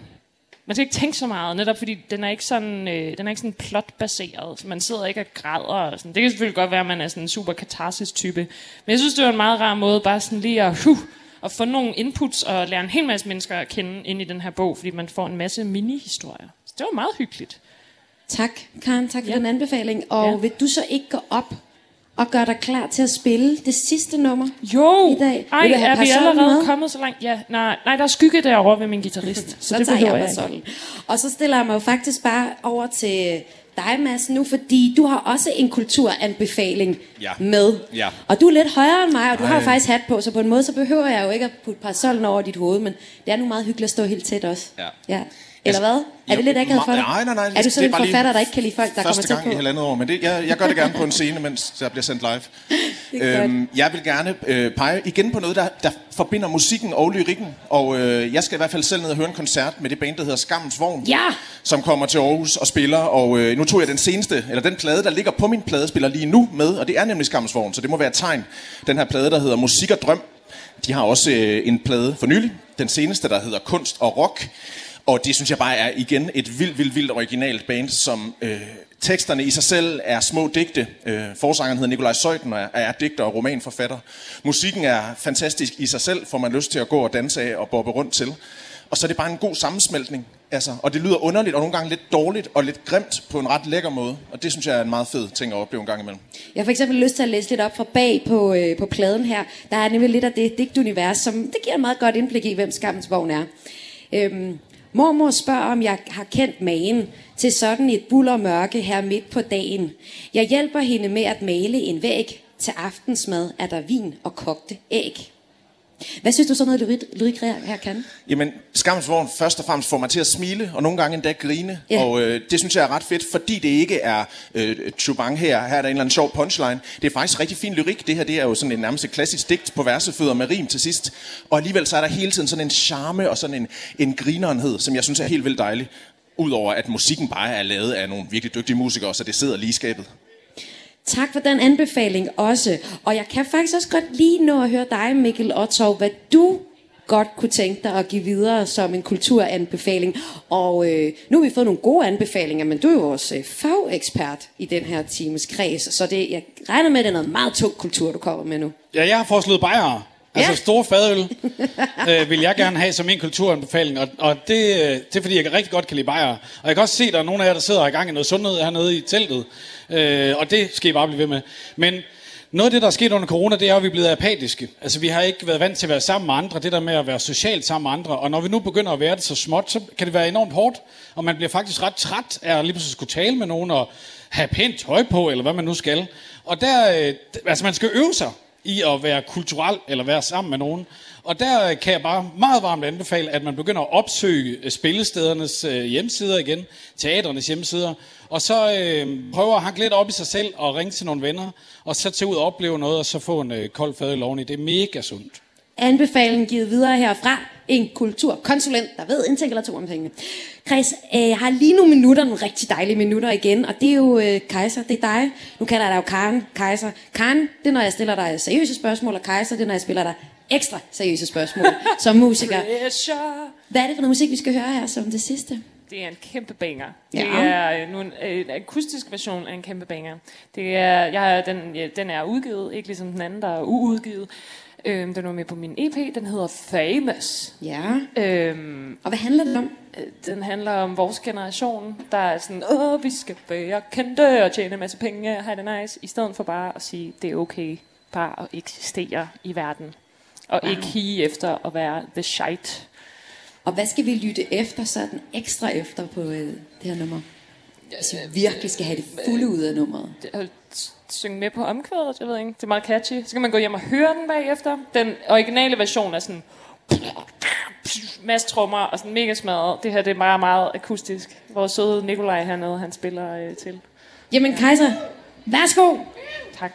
man skal ikke tænke så meget, netop fordi den er ikke sådan, øh, den er ikke sådan plotbaseret. Så man sidder ikke og græder. Og sådan. Det kan selvfølgelig godt være, at man er sådan en super katarsis type. Men jeg synes, det var en meget rar måde bare sådan lige at, huh, at få nogle inputs og lære en hel masse mennesker at kende ind i den her bog, fordi man får en masse mini-historier. Så det var meget hyggeligt. Tak, Karen. Tak for Ja. den anbefaling. Og Ja. vil du så ikke gå op og gøre dig klar til at spille det sidste nummer? Jo, I dag. Ej, er vi parasollen allerede med? kommet så langt? Ja, nej, nej, der er skygge derovre ved min guitarist. så, Så det tager behøver jeg jeg ikke. Og så stiller jeg mig jo faktisk bare over til dig, Mads, nu, fordi du har også en kulturanbefaling Ja. med. Ja. Og du er lidt højere end mig, og du har Ej. jo faktisk hat på, så på en måde, så behøver jeg jo ikke at putte parasollen over dit hoved, men det er nu meget hyggeligt at stå helt tæt også. Ja. ja. Eller hvad? Er det lidt akavet for dig? Nej, nej, nej. Er du det sådan en forfatter, der ikke kan lide folk, der kommer Første tæt gang på? i halvandet år, men det, jeg, jeg gør det gerne på en scene, mens der bliver sendt live. Øhm, jeg vil gerne øh, pege igen på noget, der, der forbinder musikken og lyrikken. Og øh, jeg skal i hvert fald selv ned og høre en koncert med det band, der hedder Skammens Vogn. Ja! Som kommer til Aarhus og spiller. Og øh, nu tog jeg den seneste, eller den plade, der ligger på min pladespiller lige nu med. Og det er nemlig Skammens Vogn, så det må være et tegn. Den her plade, der hedder Musik og Drøm. De har også øh, en plade for nylig. Den seneste, der hedder Kunst og Rock. Og det synes jeg bare er igen et vildt, vildt, vildt originalt band, som øh, teksterne i sig selv er små digte. Øh, forsangeren hedder Nikolaj Søjden og er, er digter og romanforfatter. Musikken er fantastisk i sig selv, får man lyst til at gå og danse af og bobbe rundt til. Og så er det bare en god sammensmeltning. Altså, og det lyder underligt og nogle gange lidt dårligt og lidt grimt på en ret lækker måde. Og det synes jeg er en meget fed ting at opleve en gang imellem. Jeg har for eksempel lyst til at læse lidt op fra bag på, øh, på pladen her. Der er nemlig lidt af det digtunivers, som det giver et meget godt indblik i, hvem Skammens Vogn er. Øhm, mormor spørger, om jeg har kendt magen til sådan et bullermørke her midt på dagen. Jeg hjælper hende med at male en væg. Til aftensmad er der vin og kogte æg. Hvad synes du så noget lyrik, lyrik her kan? Jamen, Skammens Vogn først og fremmest får mig til at smile, og nogle gange endda grine. Ja. Og øh, det synes jeg er ret fedt, fordi det ikke er øh, chubang her. Her er der en eller anden sjov punchline. Det er faktisk rigtig fin lyrik. Det her det er jo sådan en nærmest klassisk digt på versefødder med rim til sidst. Og alligevel så er der hele tiden sådan en charme og sådan en, en grinerenhed, som jeg synes er helt vildt dejlig. Udover at musikken bare er lavet af nogle virkelig dygtige musikere, så det sidder lige skabet. Tak for den anbefaling også. Og jeg kan faktisk også godt lige nå at høre dig, Mikkel Ottov, hvad du godt kunne tænke dig at give videre som en kulturanbefaling. Og øh, nu har vi fået nogle gode anbefalinger, men du er jo vores øh, fagekspert i den her times kreds, så det, jeg regner med, at det er noget meget tung kultur, du kommer med nu. Ja, jeg har foreslået bajere. Altså Ja. store fadøl øh, vil jeg gerne have som en kulturanbefaling, og, og det, øh, det er fordi, jeg rigtig godt kan lide bajere. Og jeg kan også se, at der er nogle af jer, der sidder i gang i noget sundhed hernede i teltet, øh, og det skal I bare blive ved med. Men noget af det, der er sket under corona, det er, at vi er blevet apatiske. Altså, vi har ikke været vant til at være sammen med andre, det der med at være socialt sammen med andre. Og når vi nu begynder at være det så småt, så kan det være enormt hårdt, og man bliver faktisk ret træt af at lige pludselig skulle tale med nogen og have pænt tøj på, eller hvad man nu skal. Og der, øh, altså man skal øve sig i at være kulturel eller være sammen med nogen. Og der øh, kan jeg bare meget varmt anbefale, at man begynder at opsøge øh, spillestedernes øh, hjemmesider igen, teaternes hjemmesider, og så øh, prøver at hakke lidt op i sig selv og ringe til nogle venner, og så tage ud og opleve noget, og så få en øh, kold fadøl oveni. Det er mega sundt. Anbefalingen givet videre herfra en kulturkonsulent, der ved en ting eller to om tingene. Chris, øh, jeg har lige nogle minutter, nogle rigtig dejlige minutter igen, og det er jo øh, Kaiser, det er dig. Nu kalder jeg dig jo Karen, Kaiser. Karen, det er, når jeg stiller dig seriøse spørgsmål, og Kaiser, det er, når jeg spiller dig ekstra seriøse spørgsmål som musiker. Pressure. Hvad er det for noget musik, vi skal høre her som det sidste? Det er en kæmpe banger. Ja. Det er nu en, en akustisk version af en kæmpe banger. Det er, jeg, den, ja, den er udgivet, ikke ligesom den anden, der er uudgivet. Øhm, den er med på min EP, den hedder Famous. Ja. Øhm, Og hvad handler det om? øh, den handler om vores generation, der er sådan, åh, vi skal være kendte og tjene en masse penge og have det nice, i stedet for bare at sige, det er okay bare at eksistere i verden. Og wow. ikke hige efter at være the shite. Og hvad skal vi lytte efter sådan ekstra efter på øh, det her nummer? Hvis vi virkelig skal have det fulde ud af nummeret. Synge med på omkvædet, jeg ved ikke, det er meget catchy. Så kan man gå hjem og høre den bagefter. Den originale version er sådan masse trommer og sådan mega smadret. Det her det er meget, meget akustisk. Vores søde Nikolaj hernede, han spiller øh, til. Jamen Kaiser, værsgo. Tak.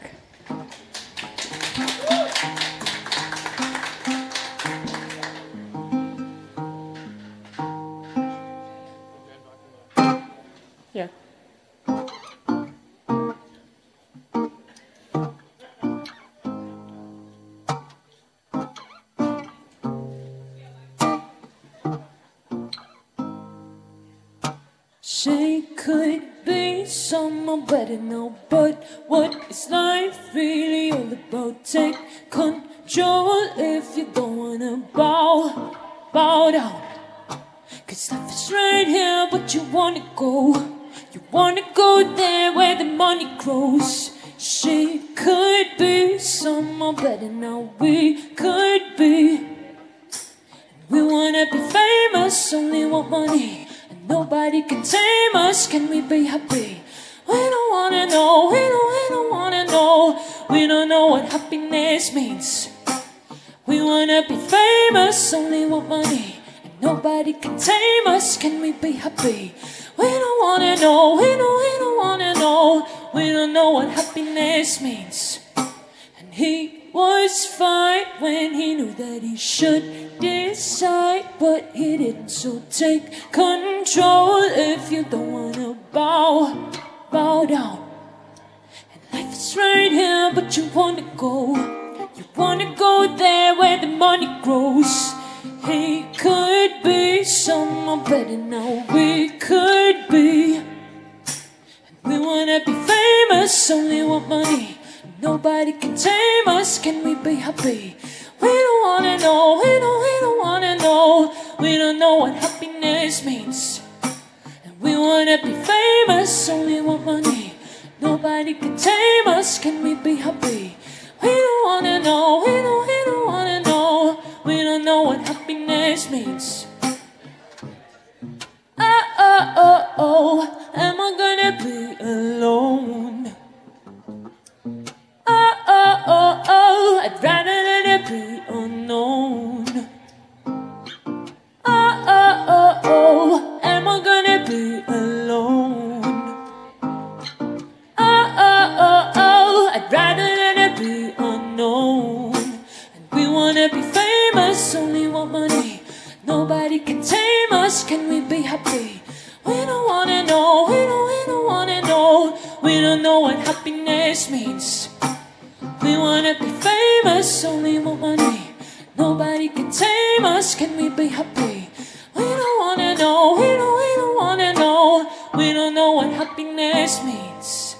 Someone better now, but what is life really all about? Take control if you don't wanna bow, bow down. Cause life is right here, but you wanna go. You wanna go there where the money grows. She could be someone better now, we could be. We wanna be famous, only want money. And nobody can tame us, can we be happy? We don't wanna know, we don't, we don't wanna know. We don't know what happiness means. We wanna be famous, only want money. And nobody can tame us, can we be happy? We don't wanna know, we don't, we don't wanna know. We don't know what happiness means. And he was fine when he knew that he should decide, but he didn't. So take control if you don't wanna bow, bow down. And life is right here, but you wanna go. You wanna go there where the money grows. He could be someone better now. We could be. We wanna be famous, only want money. Nobody can tame us, can we be happy? We don't wanna know, we don't, we don't wanna know. We don't know what happiness means. We wanna be famous, only want money. Nobody can tame us, can we be happy? We don't wanna know, we don't, we don't wanna know. We don't know what happiness means. Oh, oh, oh, oh, am I gonna be alone? Oh, oh, oh, oh, I'd rather let it be unknown. Oh, oh, oh, oh, am I gonna be alone? Oh, oh, oh, oh, I'd rather let it be unknown. And we wanna be famous, only want money. Nobody can tame us, can we be happy? We don't wanna know, we don't, we don't wanna know. We don't know what happiness means. We wanna be famous, only want money. Nobody can tame us, can we be happy? We don't wanna know, we don't, we don't wanna know. We don't know what happiness means.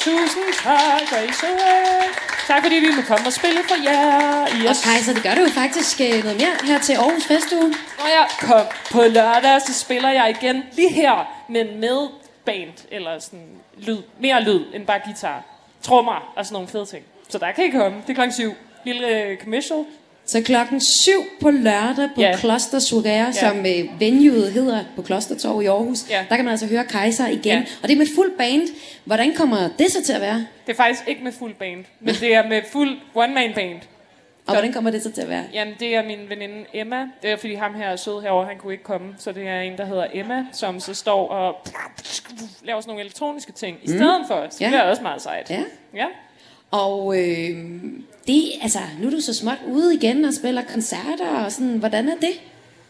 Tusind tak, og I så Tak fordi vi må komme og spille for jer. Og Yes. Kaiser, det gør du jo faktisk øh, noget mere her til Aarhus Festuge. Når jeg kom på lørdag, så spiller jeg igen lige her, men med band, eller sådan lyd, mere lyd end bare guitar. Trommer og sådan nogle fede ting. Så der kan I komme. Det er klokken syv. Lille øh, commercial. Så klokken 7 på lørdag på Ja. Kloster Surere, som øh, venueet hedder på Klostertorv i Aarhus. Ja. Der kan man altså høre Kaiser igen. Ja. Og det er med fuld band. Hvordan kommer det så til at være? Det er faktisk ikke med fuld band, men det er med fuld one-man band. Og hvordan kommer det så til at være? Jamen, det er min veninde Emma. Det er, fordi ham her er sød herovre, han kunne ikke komme. Så det er en, der hedder Emma, som så står og laver sådan nogle elektroniske ting i stedet for. Så Ja. det er også meget sejt. Ja. ja. Og øh, det, altså, nu er du så småt ude igen og spiller koncerter og sådan, hvordan er det?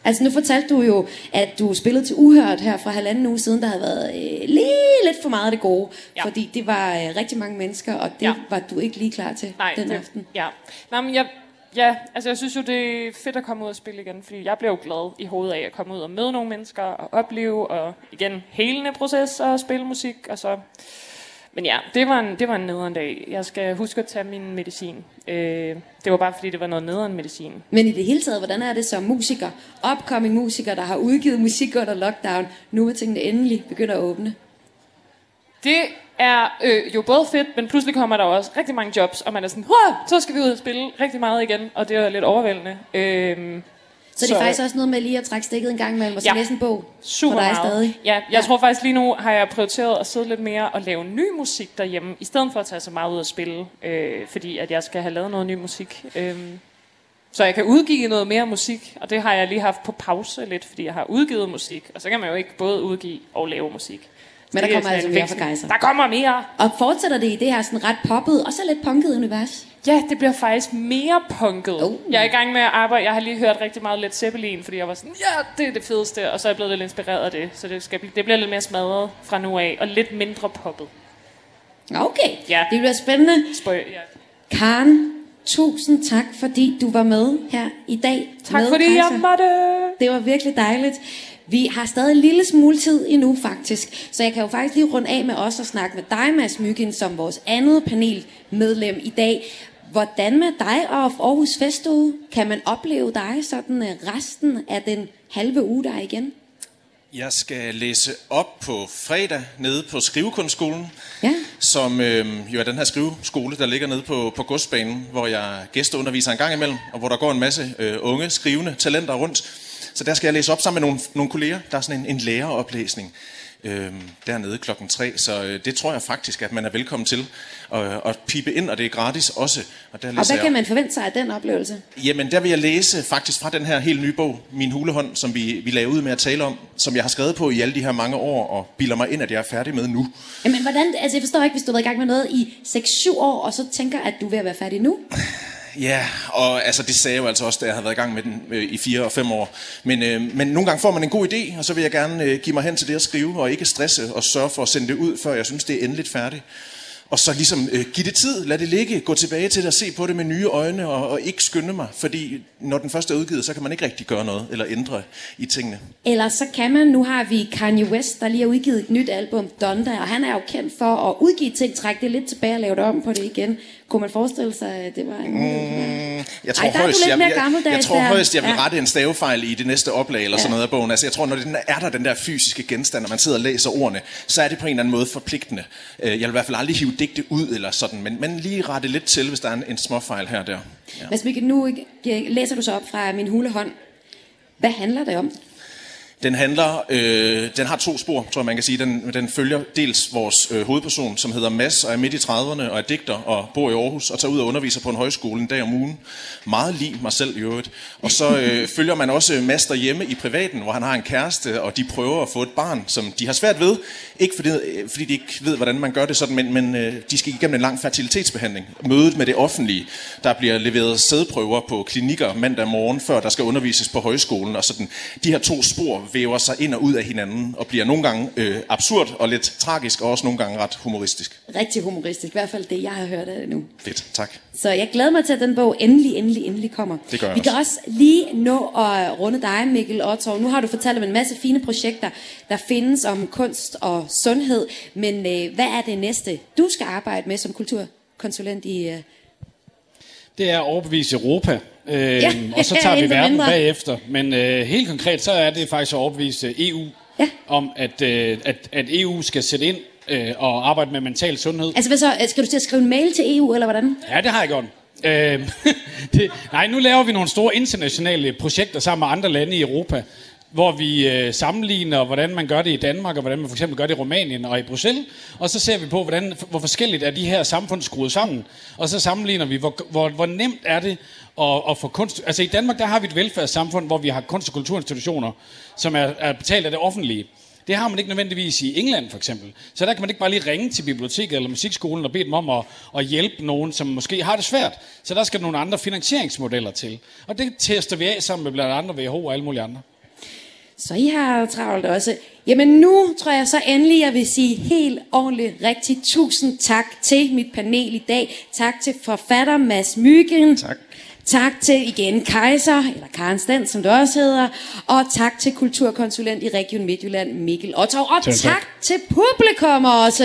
Altså nu fortalte du jo, at du spillede til Uhørt her for halvanden uge siden, der havde været øh, lige lidt for meget af det gode, ja. Fordi det var øh, rigtig mange mennesker, og det ja. Var du ikke lige klar til Nej, den det, aften. Ja. Nej, men jeg, ja, altså jeg synes jo, det er fedt at komme ud og spille igen, fordi jeg bliver jo glad i hovedet af at komme ud og møde nogle mennesker og opleve, og igen, helende proces og spille musik, og så... Men ja, det var en, det var en nederen dag. Jeg skal huske at tage min medicin. Øh, det var bare fordi, det var noget nederen medicin. Men i det hele taget, hvordan er det som musiker, upcoming musiker, der har udgivet musik under lockdown, nu hvor tingene endelig begynder at åbne? Det er øh, jo både fedt, men pludselig kommer der også rigtig mange jobs, og man er sådan, så skal vi ud og spille rigtig meget igen, og det er lidt overvældende. Øh, Så, det er faktisk også noget med lige at trække stikket en gang imellem, og så Ja. læse en bog Super for dig meget. stadig. Ja, jeg ja. tror faktisk lige nu har jeg prioriteret at sidde lidt mere og lave ny musik derhjemme, i stedet for at tage så meget ud og spille, øh, fordi at jeg skal have lavet noget ny musik. Øh, så jeg kan udgive noget mere musik, og det har jeg lige haft på pause lidt, fordi jeg har udgivet musik, og så kan man jo ikke både udgive og lave musik. Så Men der det er kommer altså mere fra Gejser. Der kommer mere! Og fortsætter det i det her sådan ret poppet, og så lidt punket univers? Ja, det bliver faktisk mere punket. Oh. Jeg er i gang med at arbejde. Jeg har lige hørt rigtig meget Led Zeppelin, fordi jeg var sådan, ja, det er det fedeste. Og så er jeg blevet lidt inspireret af det. Så det, skal det bliver lidt mere smadret fra nu af, og lidt mindre poppet. Okay, Ja. det bliver spændende. Spøj, ja. Karen, tusind tak, fordi du var med her i dag. Tak med fordi Kaiser. jeg måtte. Det var virkelig dejligt. Vi har stadig en lille smule tid endnu faktisk, så jeg kan jo faktisk lige runde af med os og snakke med dig, Mads Myggen, som vores andet panelmedlem i dag. Hvordan med dig og Aarhus Festuge? Kan man opleve dig sådan øh, resten af den halve uge, der er igen? Jeg skal læse op på fredag nede på Skrivekunstskolen, Ja. som øh, jo er den her skriveskole, der ligger nede på, på godsbanen, hvor jeg gæsteunderviser en gang imellem, og hvor der går en masse øh, unge skrivende talenter rundt. Så der skal jeg læse op sammen med nogle, nogle kolleger. Der er sådan en, en læreroplæsning øh, dernede klokken 3, så øh, det tror jeg faktisk, at man er velkommen til at, at pipe ind, og det er gratis også. Og, der Og læser hvad jeg kan man forvente sig af den oplevelse? Jamen, der vil jeg læse faktisk fra den her helt nye bog, Min hulehånd, som vi, vi lavede ud med at tale om, som jeg har skrevet på i alle de her mange år, og bilder mig ind, at jeg er færdig med nu. Jamen, hvordan, altså jeg forstår ikke, hvis du har været i gang med noget i 6-7 år, og så tænker, at du er ved at være færdig nu. Ja, og altså, det sagde jeg jo altså også, da jeg havde været i gang med den øh, i fire og fem år. Men, øh, men nogle gange får man en god idé, og så vil jeg gerne øh, give mig hen til det at skrive, og ikke stresse og sørge for at sende det ud, før jeg synes, det er endeligt færdigt. Og så ligesom øh, give det tid, lad det ligge, gå tilbage til det og se på det med nye øjne, og, og ikke skynde mig. Fordi når den første er udgivet, så kan man ikke rigtig gøre noget, eller ændre i tingene. Eller så kan man, nu har vi Kanye West, der lige har udgivet et nyt album, Donda, og han er jo kendt for at udgive ting, trække det lidt tilbage og lave det om på det igen. Kunne man forestille sig, at det var en mulighed? Jeg tror, Ej, der højst, jeg, jeg, jeg, gammeldags tror der. højst, jeg vil Ja. rette en stavefejl i det næste oplag eller Ja. sådan noget af bogen. Altså, jeg tror, når den er der den der fysiske genstand, og man sidder og læser ordene, så er det på en eller anden måde forpligtende. Øh, Jeg vil i hvert fald aldrig hive digte ud eller sådan, men, men lige rette lidt til, hvis der er en, en småfejl her og der. Ja. Mads Mikkel, nu læser du så op fra min hulehånd. Hvad handler det om? Den handler, øh, den har to spor, tror jeg man kan sige. Den, den følger dels vores øh, hovedperson, som hedder Mads, og er midt i 30'erne, og er digter, og bor i Aarhus, og tager ud og underviser på en højskole en dag om ugen. Meget lige mig selv i øvrigt. Og så øh, følger man også Mads derhjemme i privaten, hvor han har en kæreste, og de prøver at få et barn, som de har svært ved. Ikke fordi, øh, fordi de ikke ved, hvordan man gør det sådan, men, men øh, de skal igennem en lang fertilitetsbehandling. Mødet med det offentlige, der bliver leveret sædprøver på klinikker mandag morgen, før der skal undervises på højskolen, og sådan. De her to spor væver sig ind og ud af hinanden, og bliver nogle gange øh, absurd og lidt tragisk, og også nogle gange ret humoristisk. Rigtig humoristisk, i hvert fald det, jeg har hørt af det nu. Fedt, tak. Så jeg glæder mig til, at den bog endelig, endelig, endelig kommer. Det gør jeg Vi kan også. også lige nå at runde dig, Mikkel Otto. Nu har du fortalt om en masse fine projekter, der findes om kunst og sundhed. Men øh, hvad er det næste, du skal arbejde med som kulturkonsulent i... Øh... Det er at overbevise Europa, øh, Ja, og så tager vi verden mindre. bagefter. Men øh, helt konkret, så er det faktisk at overbevise EU Ja. om, at, øh, at, at EU skal sætte ind øh, og arbejde med mental sundhed. Altså hvad så, øh, skal du til at skrive en mail til EU, eller hvordan? Ja, det har jeg gjort. Øh, det, nej, nu laver vi nogle store internationale projekter sammen med andre lande i Europa, hvor vi øh, sammenligner, hvordan man gør det i Danmark, og hvordan man for eksempel gør det i Rumænien og i Bruxelles. Og så ser vi på, hvordan, hvor forskelligt er de her samfund skruet sammen. Og så sammenligner vi, hvor, hvor, hvor nemt er det at, at få kunst... Altså i Danmark, der har vi et velfærdssamfund, hvor vi har kunst- og kulturinstitutioner, som er, er betalt af det offentlige. Det har man ikke nødvendigvis i England for eksempel. Så der kan man ikke bare lige ringe til biblioteket eller musikskolen og bede dem om at, at hjælpe nogen, som måske har det svært. Så der skal nogle andre finansieringsmodeller til. Og det tester vi af sammen med blandt andre WHO og alle mulige andre. Så I har travlt også. Jamen nu tror jeg så endelig, jeg vil sige helt ordentligt rigtig tusind tak til mit panel i dag. Tak til forfatter Mads Myggen. Tak. Tak til igen Kaiser, eller Karen Stand, som det også hedder. Og tak til kulturkonsulent i Region Midtjylland, Mikkel Ottov. Og Selv tak. tak til publikum også.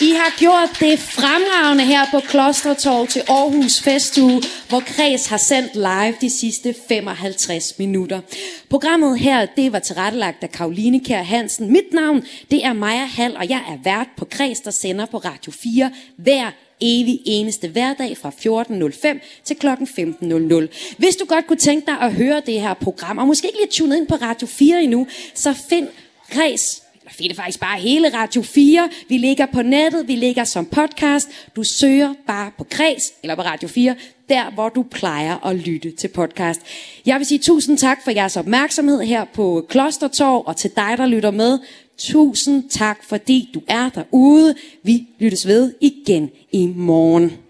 I har gjort det fremragende her på Klostertorv til Aarhus Festuge, hvor Kreds har sendt live de sidste 55 minutter. Programmet her, det var tilrettelagt af Karoline Kær Hansen. Mit navn, det er Maja Hall, og jeg er vært på Kreds, der sender på Radio 4 hver evig eneste hverdag fra 14.05 til kl. 15.00. Hvis du godt kunne tænke dig at høre det her program, og måske ikke lige tunet ind på Radio 4 endnu, så find Kreds eller find det faktisk bare hele Radio 4. Vi ligger på nettet, vi ligger som podcast. Du søger bare på Kreds eller på Radio 4, der hvor du plejer at lytte til podcast. Jeg vil sige tusind tak for jeres opmærksomhed her på Klostertorv, og til dig, der lytter med. Tusind tak, fordi du er derude. Vi lyttes ved igen i morgen.